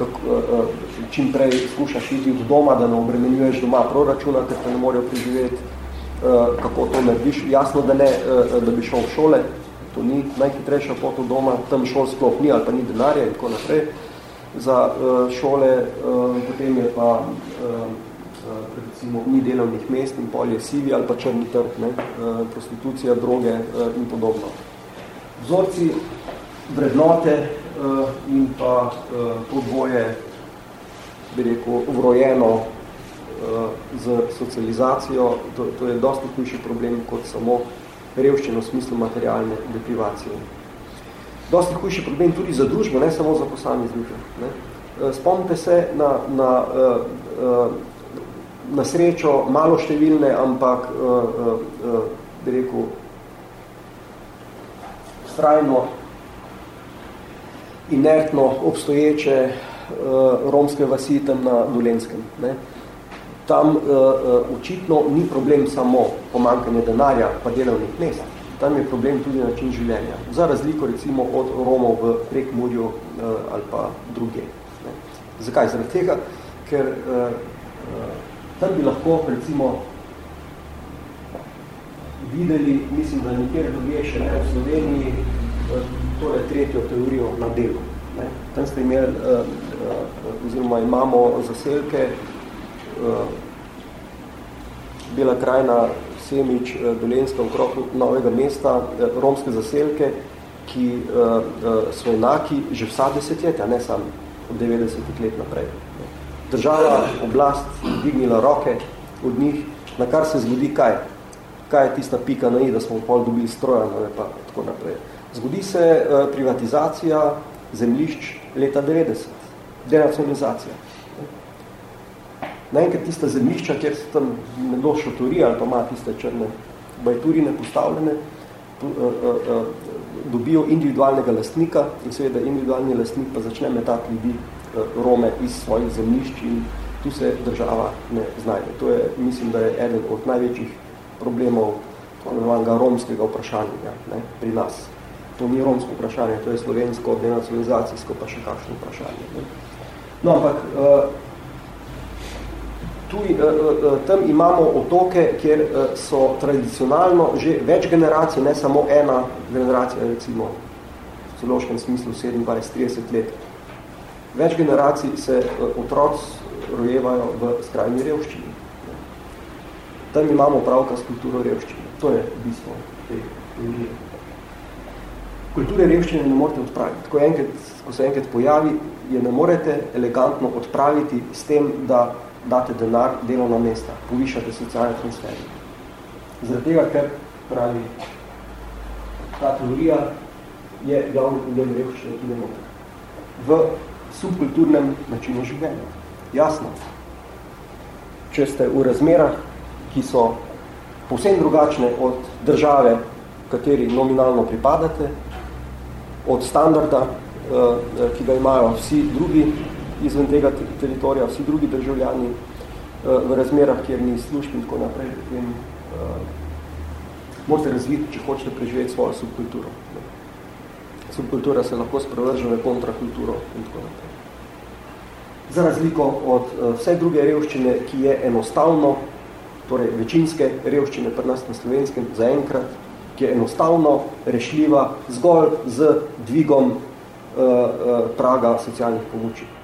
kako, uh, čim prej skušaš iti od doma, da ne obremenjuješ doma proračuna, ker te ne morejo preživeti, kako to narediš. Jasno, da ne, da bi šel v šole, to ni najhitrejša pot od doma, tam šol sploh ni ali pa ni denarja in tako naprej za uh, šole, uh, potem je pa uh, recimo ni delovnih mest in polje sivi ali pa črni trg, ne, uh, prostitucija, droge uh, in podobno. Vzorci vrednote uh, in pa uh, to dvoje, bi rekel, vrojeno z socializacijo, to, to je dosti hujši problem kot samo revščino v smislu materialne deprivacije. Dosti hujši problem tudi za družbo, ne samo za posameznike. Ne. Spomnite se na, na, na srečo malo številne, ampak bi rekel, strajno inertno obstoječe romske vasi tam na Dolenskem. Ne. Tam očitno ni problem samo pomankanje denarja pa delovnih mest, tam je problem tudi način življenja. Za razliko recimo od Romov v Prekmurju uh, ali pa druge. Ne. Zakaj? Zaradi tega, ker uh, tam bi lahko recimo videli, mislim, da nekjer drugje še ne v Sloveniji, torej tretjo teorijo na delu. Ne. Tam ste imeli, uh, uh, oziroma imamo zaselke, uh, Bela krajina, Semič, uh, Dolenska, okrog novega mesta, uh, romske zaselke, ki uh, so enaki že vsa desetletja, ne samo od 90 let naprej. Država, oblast, dignila roke od njih, na kar se zgodi kaj? Kaj je tista pika na i, da smo pol dobili stroja, ne, pa tako naprej. Zgodi se privatizacija zemljišč leta 90, denacionalizacija. Naenkrat tista zemljišča, kjer se tam nekdo šotori ali pa ima tiste črne bajturine postavljene, uh, uh, uh, dobijo individualnega lastnika in seveda individualni lastnik pa začne metati ljudi uh, Rome iz svojih zemljišč in tu se država ne znajde. To je, mislim, da je eden od največjih problemov romskega vprašanja ne, pri nas to ni romsko vprašanje, to je slovensko, denacionalizacijsko, pa še kakšno vprašanje. Ne? No, ampak tu, uh, uh, tam imamo otoke, kjer so tradicionalno že več generacij, ne samo ena generacija, recimo v celoškem smislu 27-30 let. Več generacij se otroci rojevajo v skrajni revščini. Tam imamo pravka s kulturo revščine. To je bistvo te teorije. kulture revščine ne morete odpraviti. Ko, enkrat, ko se enkrat pojavi, je ne morete elegantno odpraviti s tem, da date denar, delovna mesta, povišate socialne transferje. Zaradi tega, ker pravi ta teorija je glavni problem revščine, ne more. V subkulturnem načinu življenja. Jasno. Če ste v razmerah, ki so povsem drugačne od države, kateri nominalno pripadate, od standarda, eh, ki ga imajo vsi drugi izven tega teritorija, vsi drugi državljani eh, v razmerah, kjer ni služb in tako naprej, potem uh, morate razviti, če hočete preživeti svojo subkulturo. Subkultura se lahko sprevrže v kontrakulturo in tako naprej. Za razliko od uh, vse druge revščine, ki je enostavno, torej večinske revščine pri nas na slovenskem, zaenkrat, ki je enostavno rešljiva zgolj z dvigom uh, uh, praga socialnih pomoči.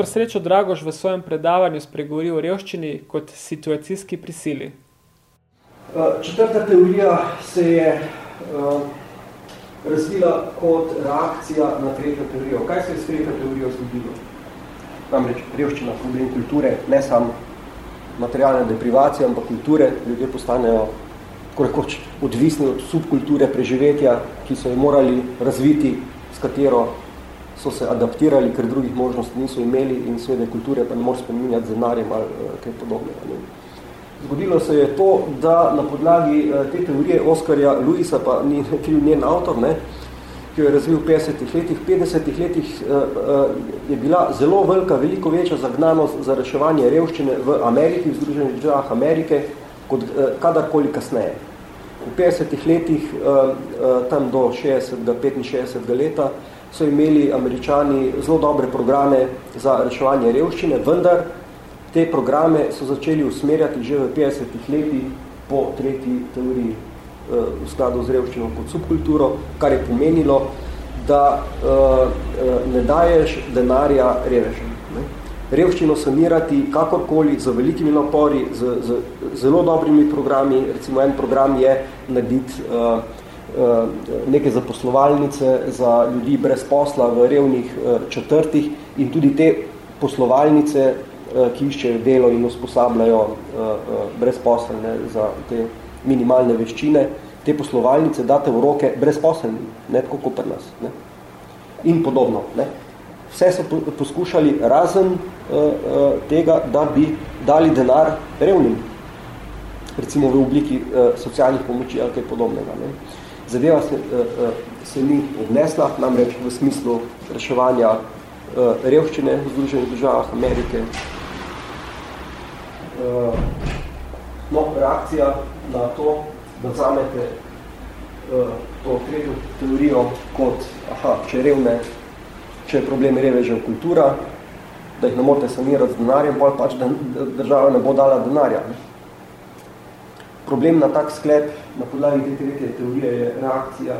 Dr. Srečo Dragoš v svojem predavanju spregovori o revščini kot situacijski prisili. Eh, četrta teorija se je uh, razvila kot reakcija na tretjo teorijo. Kaj se je s tretjo teorijo zgodilo? Namreč revščina, problem kulture, ne samo materialne deprivacije, ampak kulture, ljudje postanejo korekoč odvisni od subkulture preživetja, ki so jo morali razviti, s katero so se adaptirali, ker drugih možnosti niso imeli in seveda kulture pa ne moraš spreminjati z ali uh, kaj podobnega. Ne. Zgodilo se je to, da na podlagi uh, te teorije Oskarja Luisa, pa ni kriv njen avtor, ne, ki jo je razvil v 50 letih, 50 letih uh, uh, je bila zelo velika, veliko večja zagnanost za reševanje revščine v Ameriki, v Združenih državah Amerike, kot uh, kadarkoli kasneje. V 50 letih, uh, uh, tam do 60. 65. leta, so imeli američani zelo dobre programe za reševanje revščine, vendar te programe so začeli usmerjati že v 50 letih po tretji teoriji eh, v skladu z revščino kot subkulturo, kar je pomenilo, da uh, ne daješ denarja revežem. Revščino sanirati kakorkoli z velikimi napori, z, z zelo dobrimi programi, recimo en program je narediti Eh, neke zaposlovalnice za ljudi brez posla v revnih eh, četrtih in tudi te poslovalnice, eh, ki iščejo delo in usposabljajo brezposelne za te minimalne veščine, te poslovalnice date v roke brezposelnim, ne tako kot pri nas. Ne? In podobno. Ne? Vse so poskušali razen tega, da bi dali denar revnim, recimo v obliki socialnih pomoči ali kaj podobnega. Ne? Zadeva se, uh, uh, se ni odnesla, namreč v smislu reševanja uh, revščine v Združenih državah Amerike. No, reakcija na to, da zamete to tretjo teorijo kot, aha, če revne, če je problem revežev kultura, da jih ne morate sanirati z denarjem, pa pač, da država ne bo dala denarja. Problem na tak sklep, na podlagi te tretje teorije, je reakcija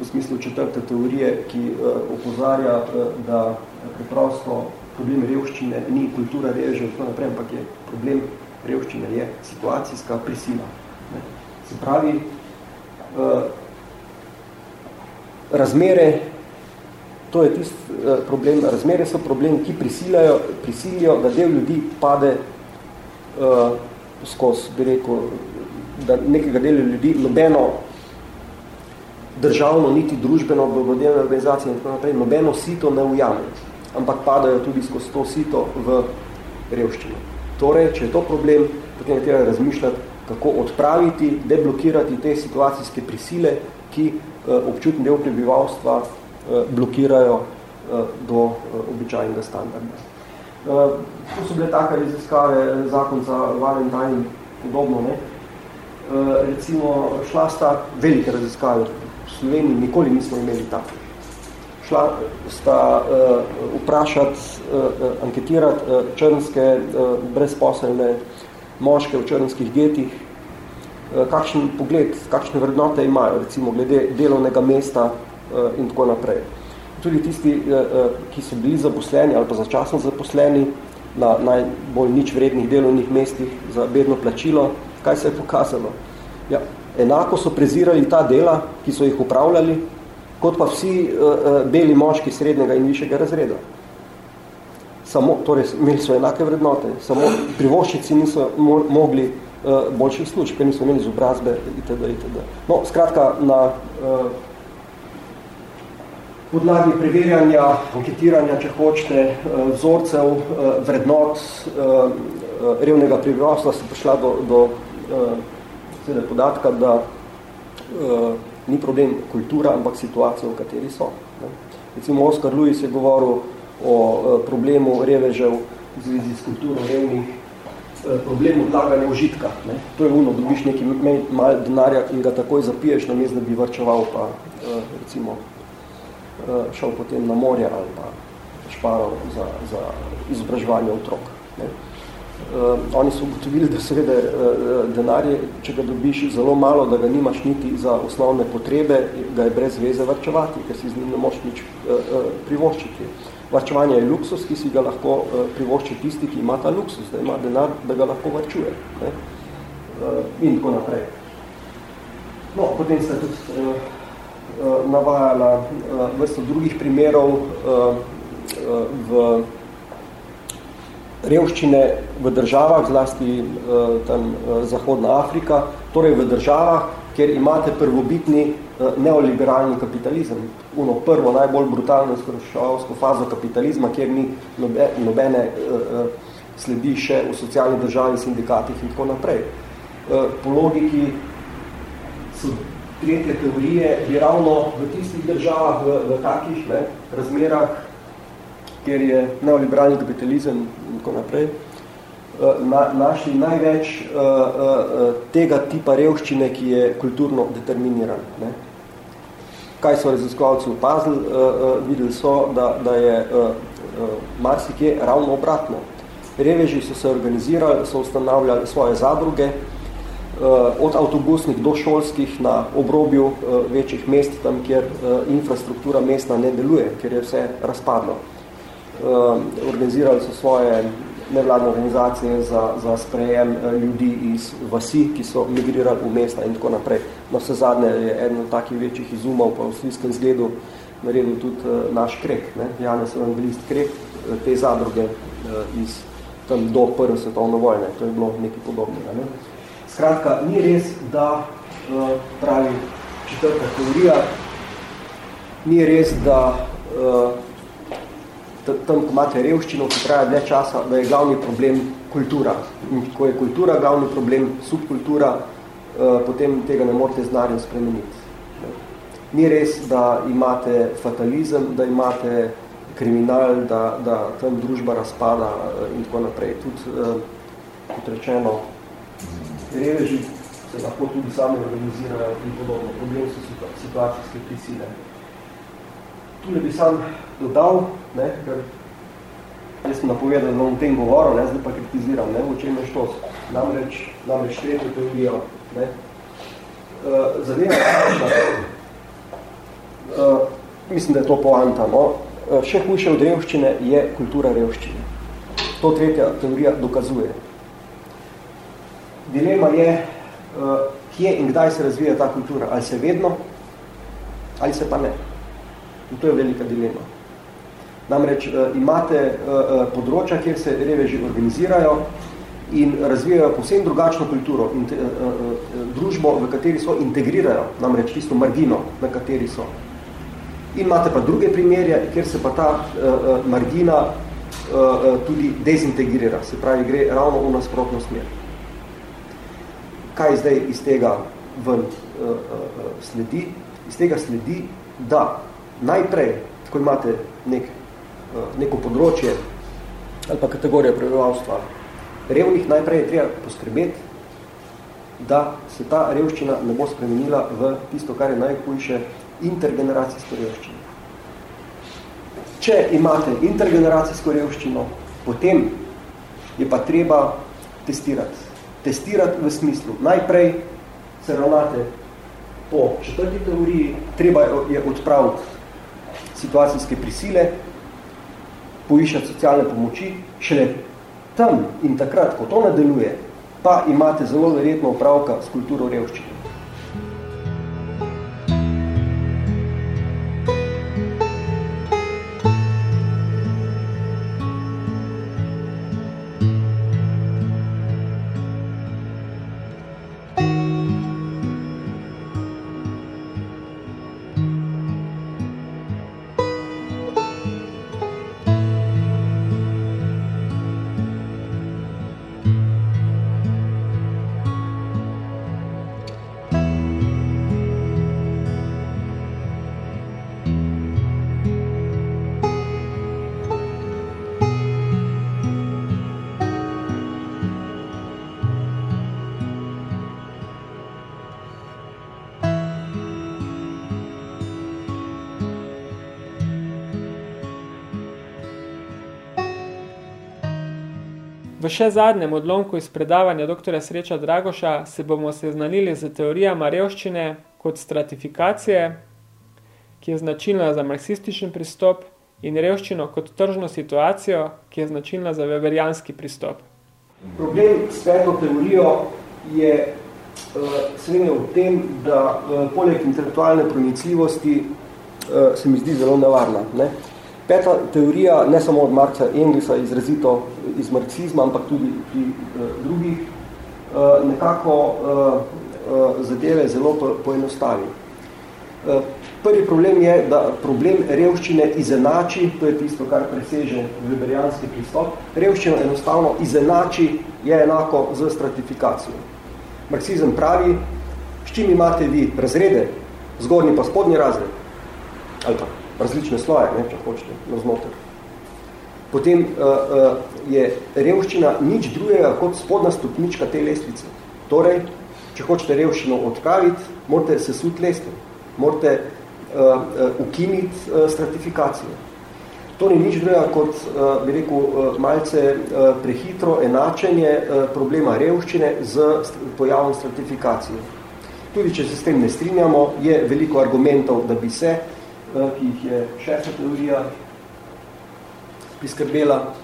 v smislu četrte teorije, ki uh, opozarja, uh, da preprosto problem revščine ni kultura reže, naprej, ampak je problem revščine je situacijska prisila. Ne. Se pravi, uh, razmere, to je tist problem, razmere so problem, ki prisilijo, prisilijo da del ljudi pade uh, skozi, bi rekel, da nekega dela ljudi nobeno državno, niti družbeno, blagodelne organizacije in tako naprej, nobeno sito ne ujame, ampak padajo tudi skozi to sito v revščino. Torej, če je to problem, potem je treba razmišljati, kako odpraviti, deblokirati te situacijske prisile, ki uh, občutni del prebivalstva uh, blokirajo uh, do uh, običajnega standarda. Uh, to so bile take raziskave, zakon za Valentine, podobno, ne? Uh, recimo, šla sta velike raziskave, v Sloveniji nikoli nismo imeli tako. Šla sta uh, vprašati, uh, anketirati uh, črnske, uh, brezposelne moške v črnskih getih, uh, kakšen pogled, kakšne vrednote imajo, recimo glede delovnega mesta uh, in tako naprej. Tudi tisti, uh, uh, ki so bili zaposleni ali pa začasno zaposleni na najbolj nič vrednih delovnih mestih za bedno plačilo, kaj se je pokazalo? Ja, enako so prezirali ta dela, ki so jih upravljali, kot pa vsi uh, beli moški srednjega in višjega razreda. Samo, torej, imeli so enake vrednote, samo privoščici niso mo mogli uh, boljših služb, ker niso imeli izobrazbe itd. itd. No, skratka, na uh, podlagi preverjanja, anketiranja, če hočete, uh, vzorcev, uh, vrednot uh, uh, revnega prebivalstva se prišla do, do uh, seveda podatka, da uh, ni problem kultura, ampak situacija, v kateri so. Ne. Recimo Oskar Lewis je govoril o uh, problemu revežev v zvezi s kulturo revnih, uh, problem odlaganja užitka. Ne. To je uno, dobiš neki mal denarja in ga takoj zapiješ, na da bi vrčeval pa uh, recimo uh, šel potem na morje ali pa šparal za, za izobraževanje otrok. Ne. Uh, oni so ugotovili, da seveda uh, denarje, če ga dobiš zelo malo, da ga nimaš niti za osnovne potrebe, ga je brez veze varčevati, ker si z njim ne moš nič uh, uh, privoščiti. Varčevanje je luksus, ki si ga lahko uh, privošči tisti, ki ima ta luksus, da ima denar, da ga lahko varčuje. Ne? Uh, in tako naprej. No, potem ste tudi uh, uh, navajala uh, vrsto drugih primerov uh, uh, v revščine v državah, zlasti uh, tam uh, Zahodna Afrika, torej v državah, kjer imate prvobitni uh, neoliberalni kapitalizem. Uno prvo, najbolj brutalno skrošavsko fazo kapitalizma, kjer ni nobe, nobene sledi še v socialni državi, sindikatih in tako naprej. Po logiki so tretje teorije, bi ravno v tistih državah, v, v takih ne, razmerah, kjer je neoliberalni kapitalizem in tako naprej, eh, na, našli največ uh, uh, tega tipa revščine, ki je kulturno determiniran. Ne. Kaj so raziskovalci opazili? Uh, uh, videli so, da, da je uh, uh, marsikje ravno obratno. Reveži so se organizirali, so ustanavljali svoje zadruge, od avtobusnih do šolskih na obrobju večjih mest, tam, kjer infrastruktura mesta ne deluje, ker je vse razpadlo. Uh, organizirali so svoje nevladne organizacije za, za sprejem uh, ljudi iz vasi, ki so migrirali v mesta in tako naprej. No, vse zadnje je eden od takih večjih izumov pa v slijskem zgledu naredil tudi uh, naš krek, ne? Janez Evangelist krek, uh, te zadruge iz tam do prve svetovne vojne. To je bilo nekaj podobnega. Ne? Skratka, ni res, da pravi četrta teorija, ni res, da tam, ko imate revščino, ki traja dne časa, da je glavni problem kultura. In ko je kultura glavni problem, subkultura, uh, potem tega ne morete znarjem spremeniti. Ni res, da imate fatalizem, da imate kriminal, da, da tam družba razpada uh, in tako naprej. Tudi, uh, kot rečeno, reveži se lahko tudi sami organizirajo in podobno. Problem so situacijske prisile. Tu ne bi sam dodal, ne, ker jaz sem napovedal, da bom o tem govoril, ne, zdaj pa kritiziram, ne, v čem je štos. Namreč, namreč tretjo teorijo. Ne. Uh, zadeva je uh, mislim, da je to poanta. No. Uh, še hujše od revščine je kultura revščine. To tretja teorija dokazuje. Dilema je, uh, kje in kdaj se razvija ta kultura. Ali se vedno, ali se pa ne. In to je velika dilema. Namreč uh, imate uh, področja, kjer se reveži organizirajo in razvijajo povsem drugačno kulturo in te, družbo, v kateri so integrirajo, namreč tisto margino, na kateri so. In imate pa druge primerje, kjer se pa ta margina tudi dezintegrira, se pravi, gre ravno v nasprotno smer. Kaj zdaj iz tega ven sledi? Iz tega sledi, da najprej, ko imate nek, uh, neko področje ali pa kategorija prebivalstva revnih, najprej je treba poskrbeti, da se ta revščina ne bo spremenila v tisto, kar je najhujše, intergeneracijsko revščino. Če imate intergeneracijsko revščino, potem je pa treba testirati. Testirati v smislu. Najprej se ravnate po četrti teoriji, treba je odpraviti situacijske prisile, povišati socialne pomoči, šele tam in takrat, ko to nadaljuje, pa imate zelo verjetno upravka s kulturo revščine. V še zadnjem odlomku iz predavanja dr. Sreča Dragoša se bomo seznanili z teorijama revščine kot stratifikacije, ki je značilna za marksističen pristop, in revščino kot tržno situacijo, ki je značilna za weberijanski pristop. Problem s peto teorijo je uh, seveda v tem, da uh, poleg intelektualne pronicljivosti uh, se mi zdi zelo nevarna. Ne? Peta teorija, ne samo od Marksa Englisa, izrazito iz marksizma, ampak tudi pri uh, drugih, uh, nekako uh, uh, zadeve zelo po, poenostavi. Uh, prvi problem je, da problem revščine izenači, to je tisto, kar preseže weberijanski pristop, revščino enostavno izenači je enako z stratifikacijo. Marksizem pravi, s čim imate vi razrede, zgornji pa spodnji razred, ali pa različne sloje, ne, če hočete, na znotraj. Potem uh, uh, je revščina nič drugega kot spodna stopnička te lestvice. Torej, če hočete revščino odpraviti, morate sesuti lestve, morate uh, uh, ukiniti uh, stratifikacijo. To ni nič drugega kot, uh, bi rekel, uh, malce uh, prehitro enačenje uh, problema revščine z pojavom stratifikacije. Tudi, če se s tem ne strinjamo, je veliko argumentov, da bi se ki jih je šesta teorija priskrbela.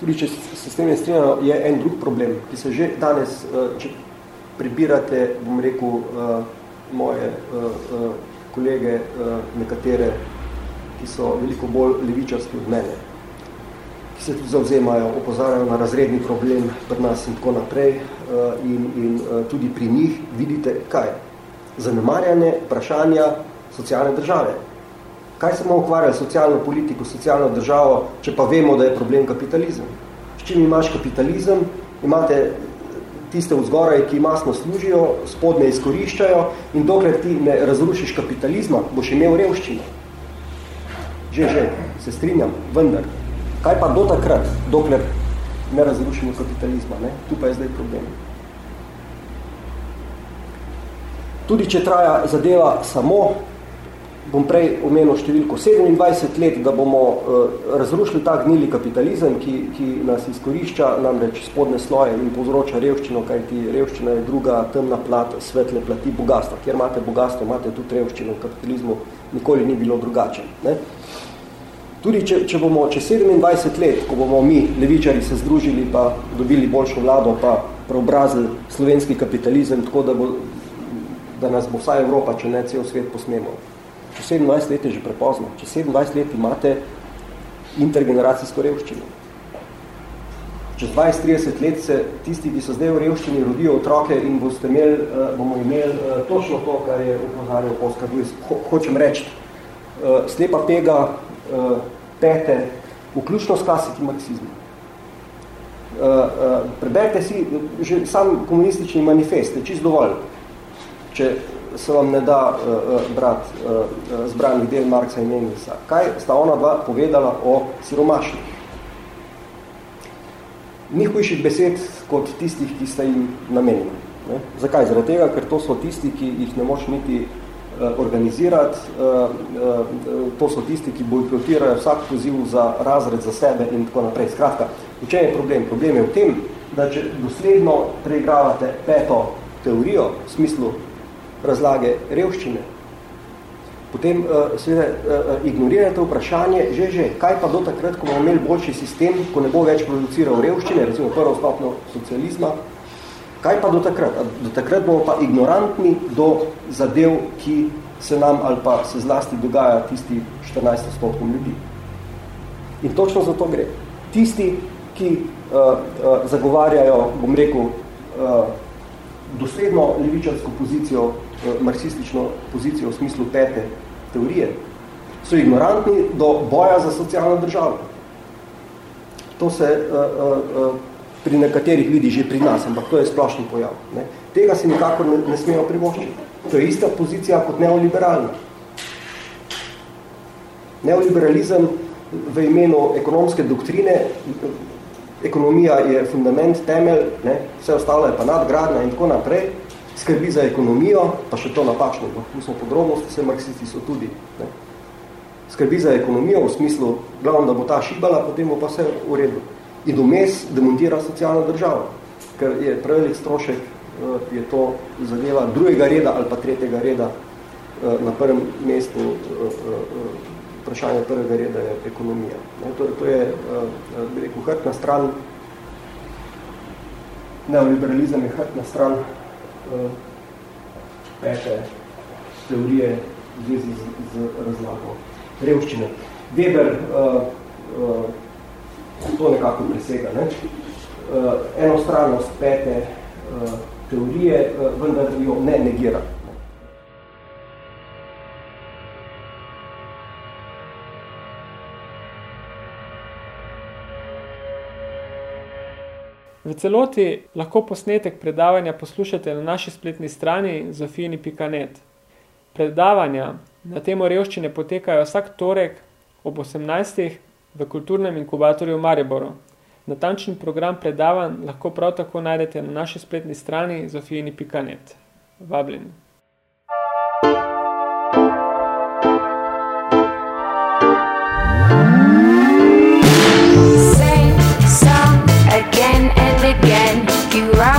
Tudi, če se s tem je strinjeno, je en drug problem, ki se že danes, eh, če prebirate, bom rekel, eh, moje eh, kolege, nekatere, ki so veliko bolj levičarski od mene, ki se tudi zavzemajo, opozarjajo na razredni problem pri nas in tako naprej in, in tudi pri njih vidite, kaj? Zanemarjanje vprašanja socialne države. Kaj se bomo ukvarjali socialno politiko, socialno državo, če pa vemo, da je problem kapitalizem? S čim imaš kapitalizem, imate tiste vzgoraj, ki masno služijo, spodne izkoriščajo in dokler ti ne razrušiš kapitalizma, boš imel revščino. Že, že, se strinjam, vendar. Kaj pa do takrat, dokler ne razrušimo kapitalizma? Ne? Tu pa je zdaj problem. Tudi če traja zadeva samo bom prej omenil številko 27 let, da bomo uh, razrušili ta gnili kapitalizem, ki, ki nas izkorišča namreč spodne sloje in povzroča revščino, kajti revščina je druga temna plat svetle plati bogatstva. Kjer imate bogatstvo, imate tudi revščino v kapitalizmu, nikoli ni bilo drugače. Ne? Tudi če, če bomo čez 27 let, ko bomo mi, levičari, se združili pa dobili boljšo vlado, pa preobrazili slovenski kapitalizem, tako da, bo, da nas bo vsa Evropa, če ne cel svet posnemal. Če 27 let je že prepozno, če 27 let imate intergeneracijsko revščino. čez 20-30 let se tisti, ki so zdaj v revščini, rodijo otroke in boste imeli, uh, bomo imeli uh, točno to, kar je upozarjal Oskar Lewis. Ho hočem reči, uh, slepa pega pete, vključno s klasiki marksizma. Uh, uh, preberite si že sam komunistični manifest, je čist dovolj, če se vam ne da uh, uh, brat uh, zbranih del Marksa in Engelsa. Kaj sta ona dva povedala o siromašnih? Ni hujših besed kot tistih, ki sta jim namenjeni. Ne? Zakaj? Zaradi tega, ker to so tisti, ki jih ne moš niti uh, organizirati, uh, uh, to so tisti, ki bojkotirajo vsak poziv za razred za sebe in tako naprej. Skratka, v čem je problem? Problem je v tem, da če dosledno preigravate peto teorijo v smislu razlage revščine, potem uh, seveda uh, ignorirate vprašanje, že, že, kaj pa do takrat, ko bomo imeli boljši sistem, ko ne bo več produciral revščine, recimo prvo stopno socializma, kaj pa do takrat? Do takrat bomo pa ignorantni do zadev, ki se nam ali pa se zlasti dogaja tisti 14 stotkom ljudi. In točno za to gre. Tisti, ki uh, uh, zagovarjajo, bom rekel, uh, dosledno levičarsko pozicijo marksistično pozicijo v smislu pete teorije, so ignorantni do boja za socialno državo. To se uh, uh, pri nekaterih vidi že pri nas, ampak to je splošni pojav. Ne. Tega si nikako ne, ne smejo privoščiti. To je ista pozicija kot neoliberalna. Neoliberalizem v imenu ekonomske doktrine, ekonomija je fundament, temelj, ne, vse ostalo je pa nadgradna in tako naprej, skrbi za ekonomijo, pa še to napačno, pustimo podrobnosti, vse marksisti so tudi. Ne. Skrbi za ekonomijo v smislu, glavno, da bo ta šibala, potem bo pa vse v redu. In vmes demontira socialno državo, ker je prevelik strošek, eh, je to zadeva drugega reda ali pa tretjega reda eh, na prvem mestu eh, vprašanje prvega reda je ekonomija. To, to je, rekel, hrtna stran, neoliberalizem je hrtna stran pete teorije v zvezi z, z razlago revščine. Weber uh, uh, to nekako presega. Ne? Uh, enostranost pete uh, teorije, uh, vendar jo ne negira. V celoti lahko posnetek predavanja poslušate na naši spletni strani zofijni.net. Predavanja na temo revščine potekajo vsak torek ob 18. v kulturnem inkubatorju v Mariboru. Natančni program predavanj lahko prav tako najdete na naši spletni strani zofijni.net. Vabljeni. You rang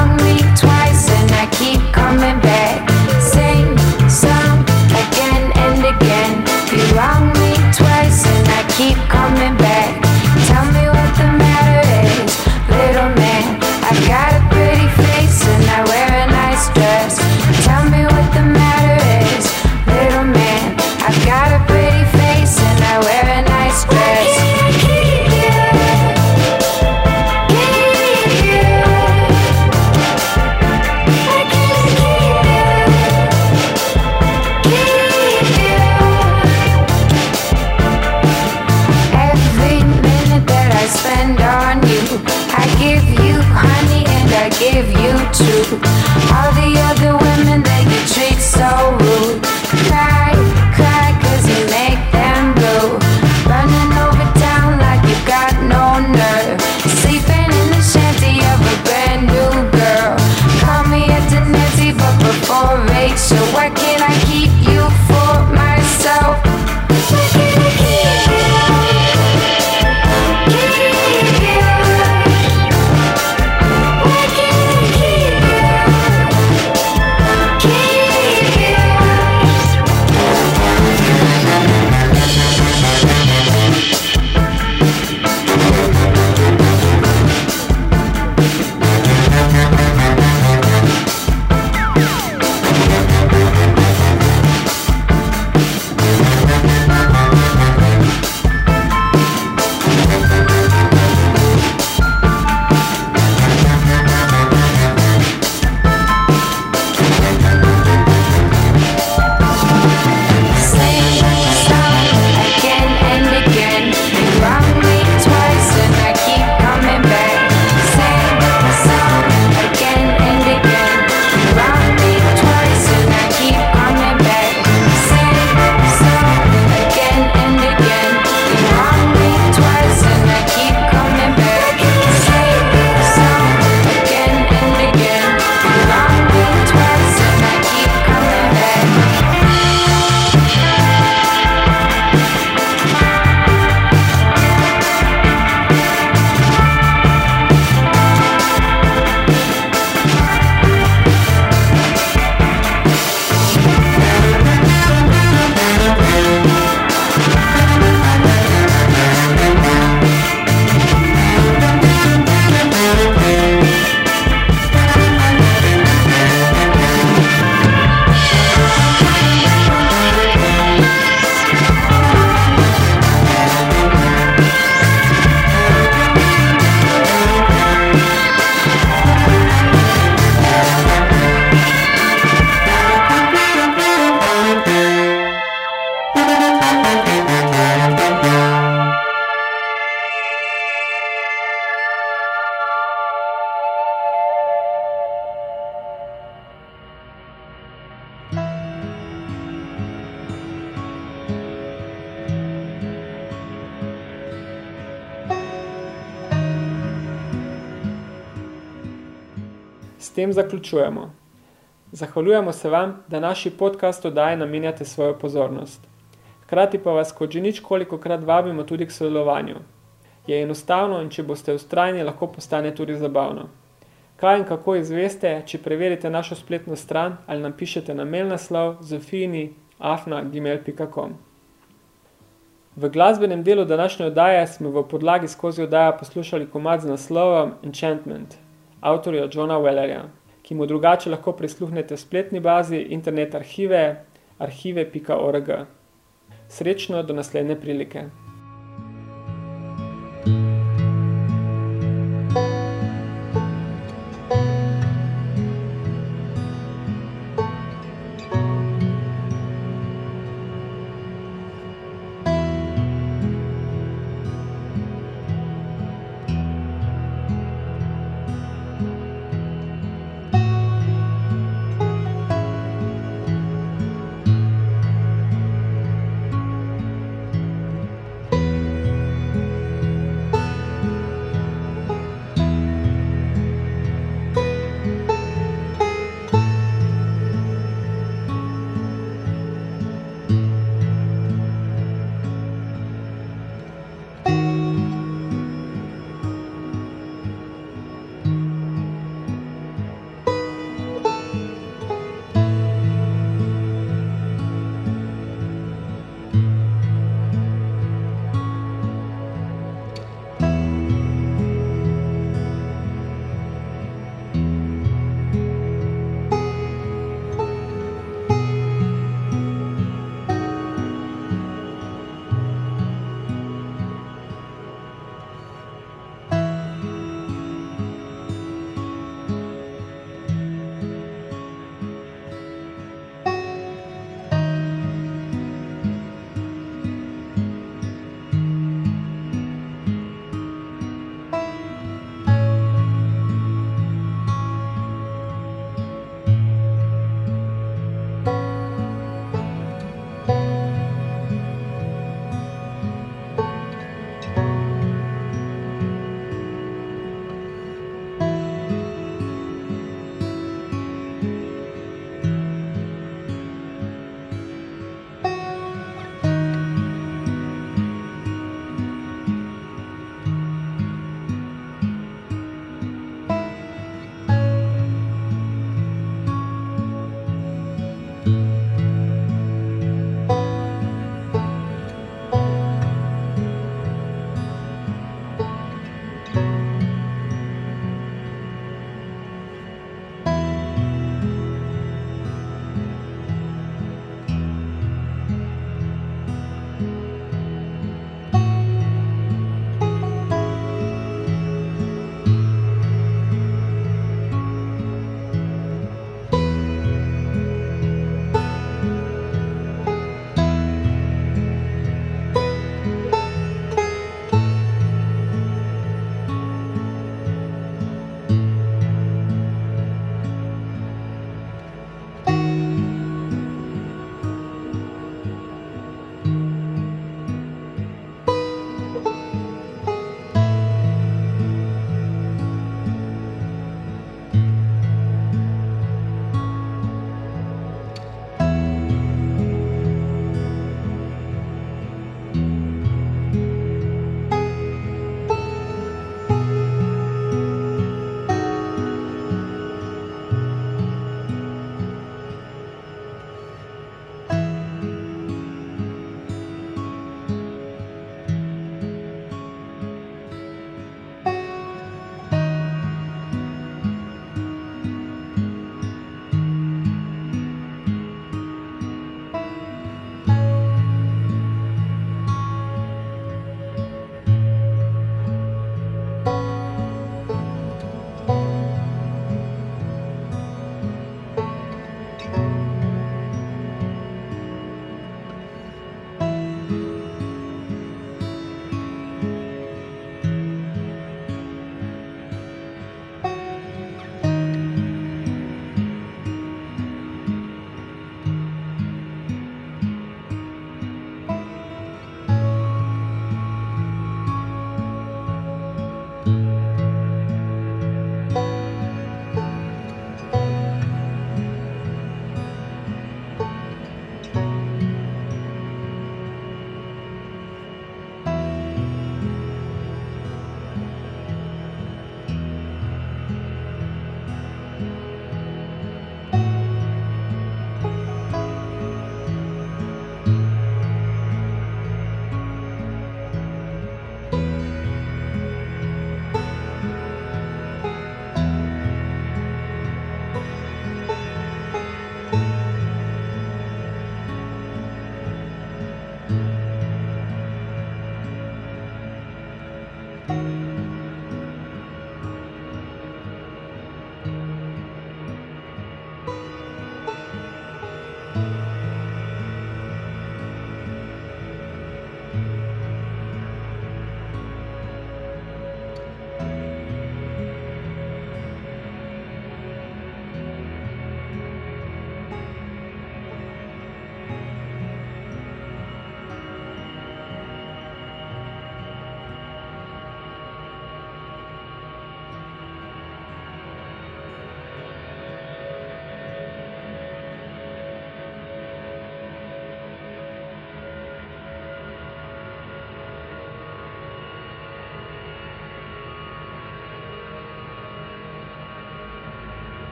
tem zaključujemo. Zahvaljujemo se vam, da naši podcast oddaje namenjate svojo pozornost. Hkrati pa vas kot že nič kolikokrat vabimo tudi k sodelovanju. Je enostavno in če boste ustrajni, lahko postane tudi zabavno. Kaj in kako izveste, če preverite našo spletno stran ali nam pišete na mail naslov zofini.afna.gmail.com V glasbenem delu današnje oddaje smo v podlagi skozi oddajo poslušali komad z naslovom Enchantment, avtorja Johna Wellerja, ki mu drugače lahko prisluhnete v spletni bazi internet arhive arhive.org. Srečno do naslednje prilike. thank you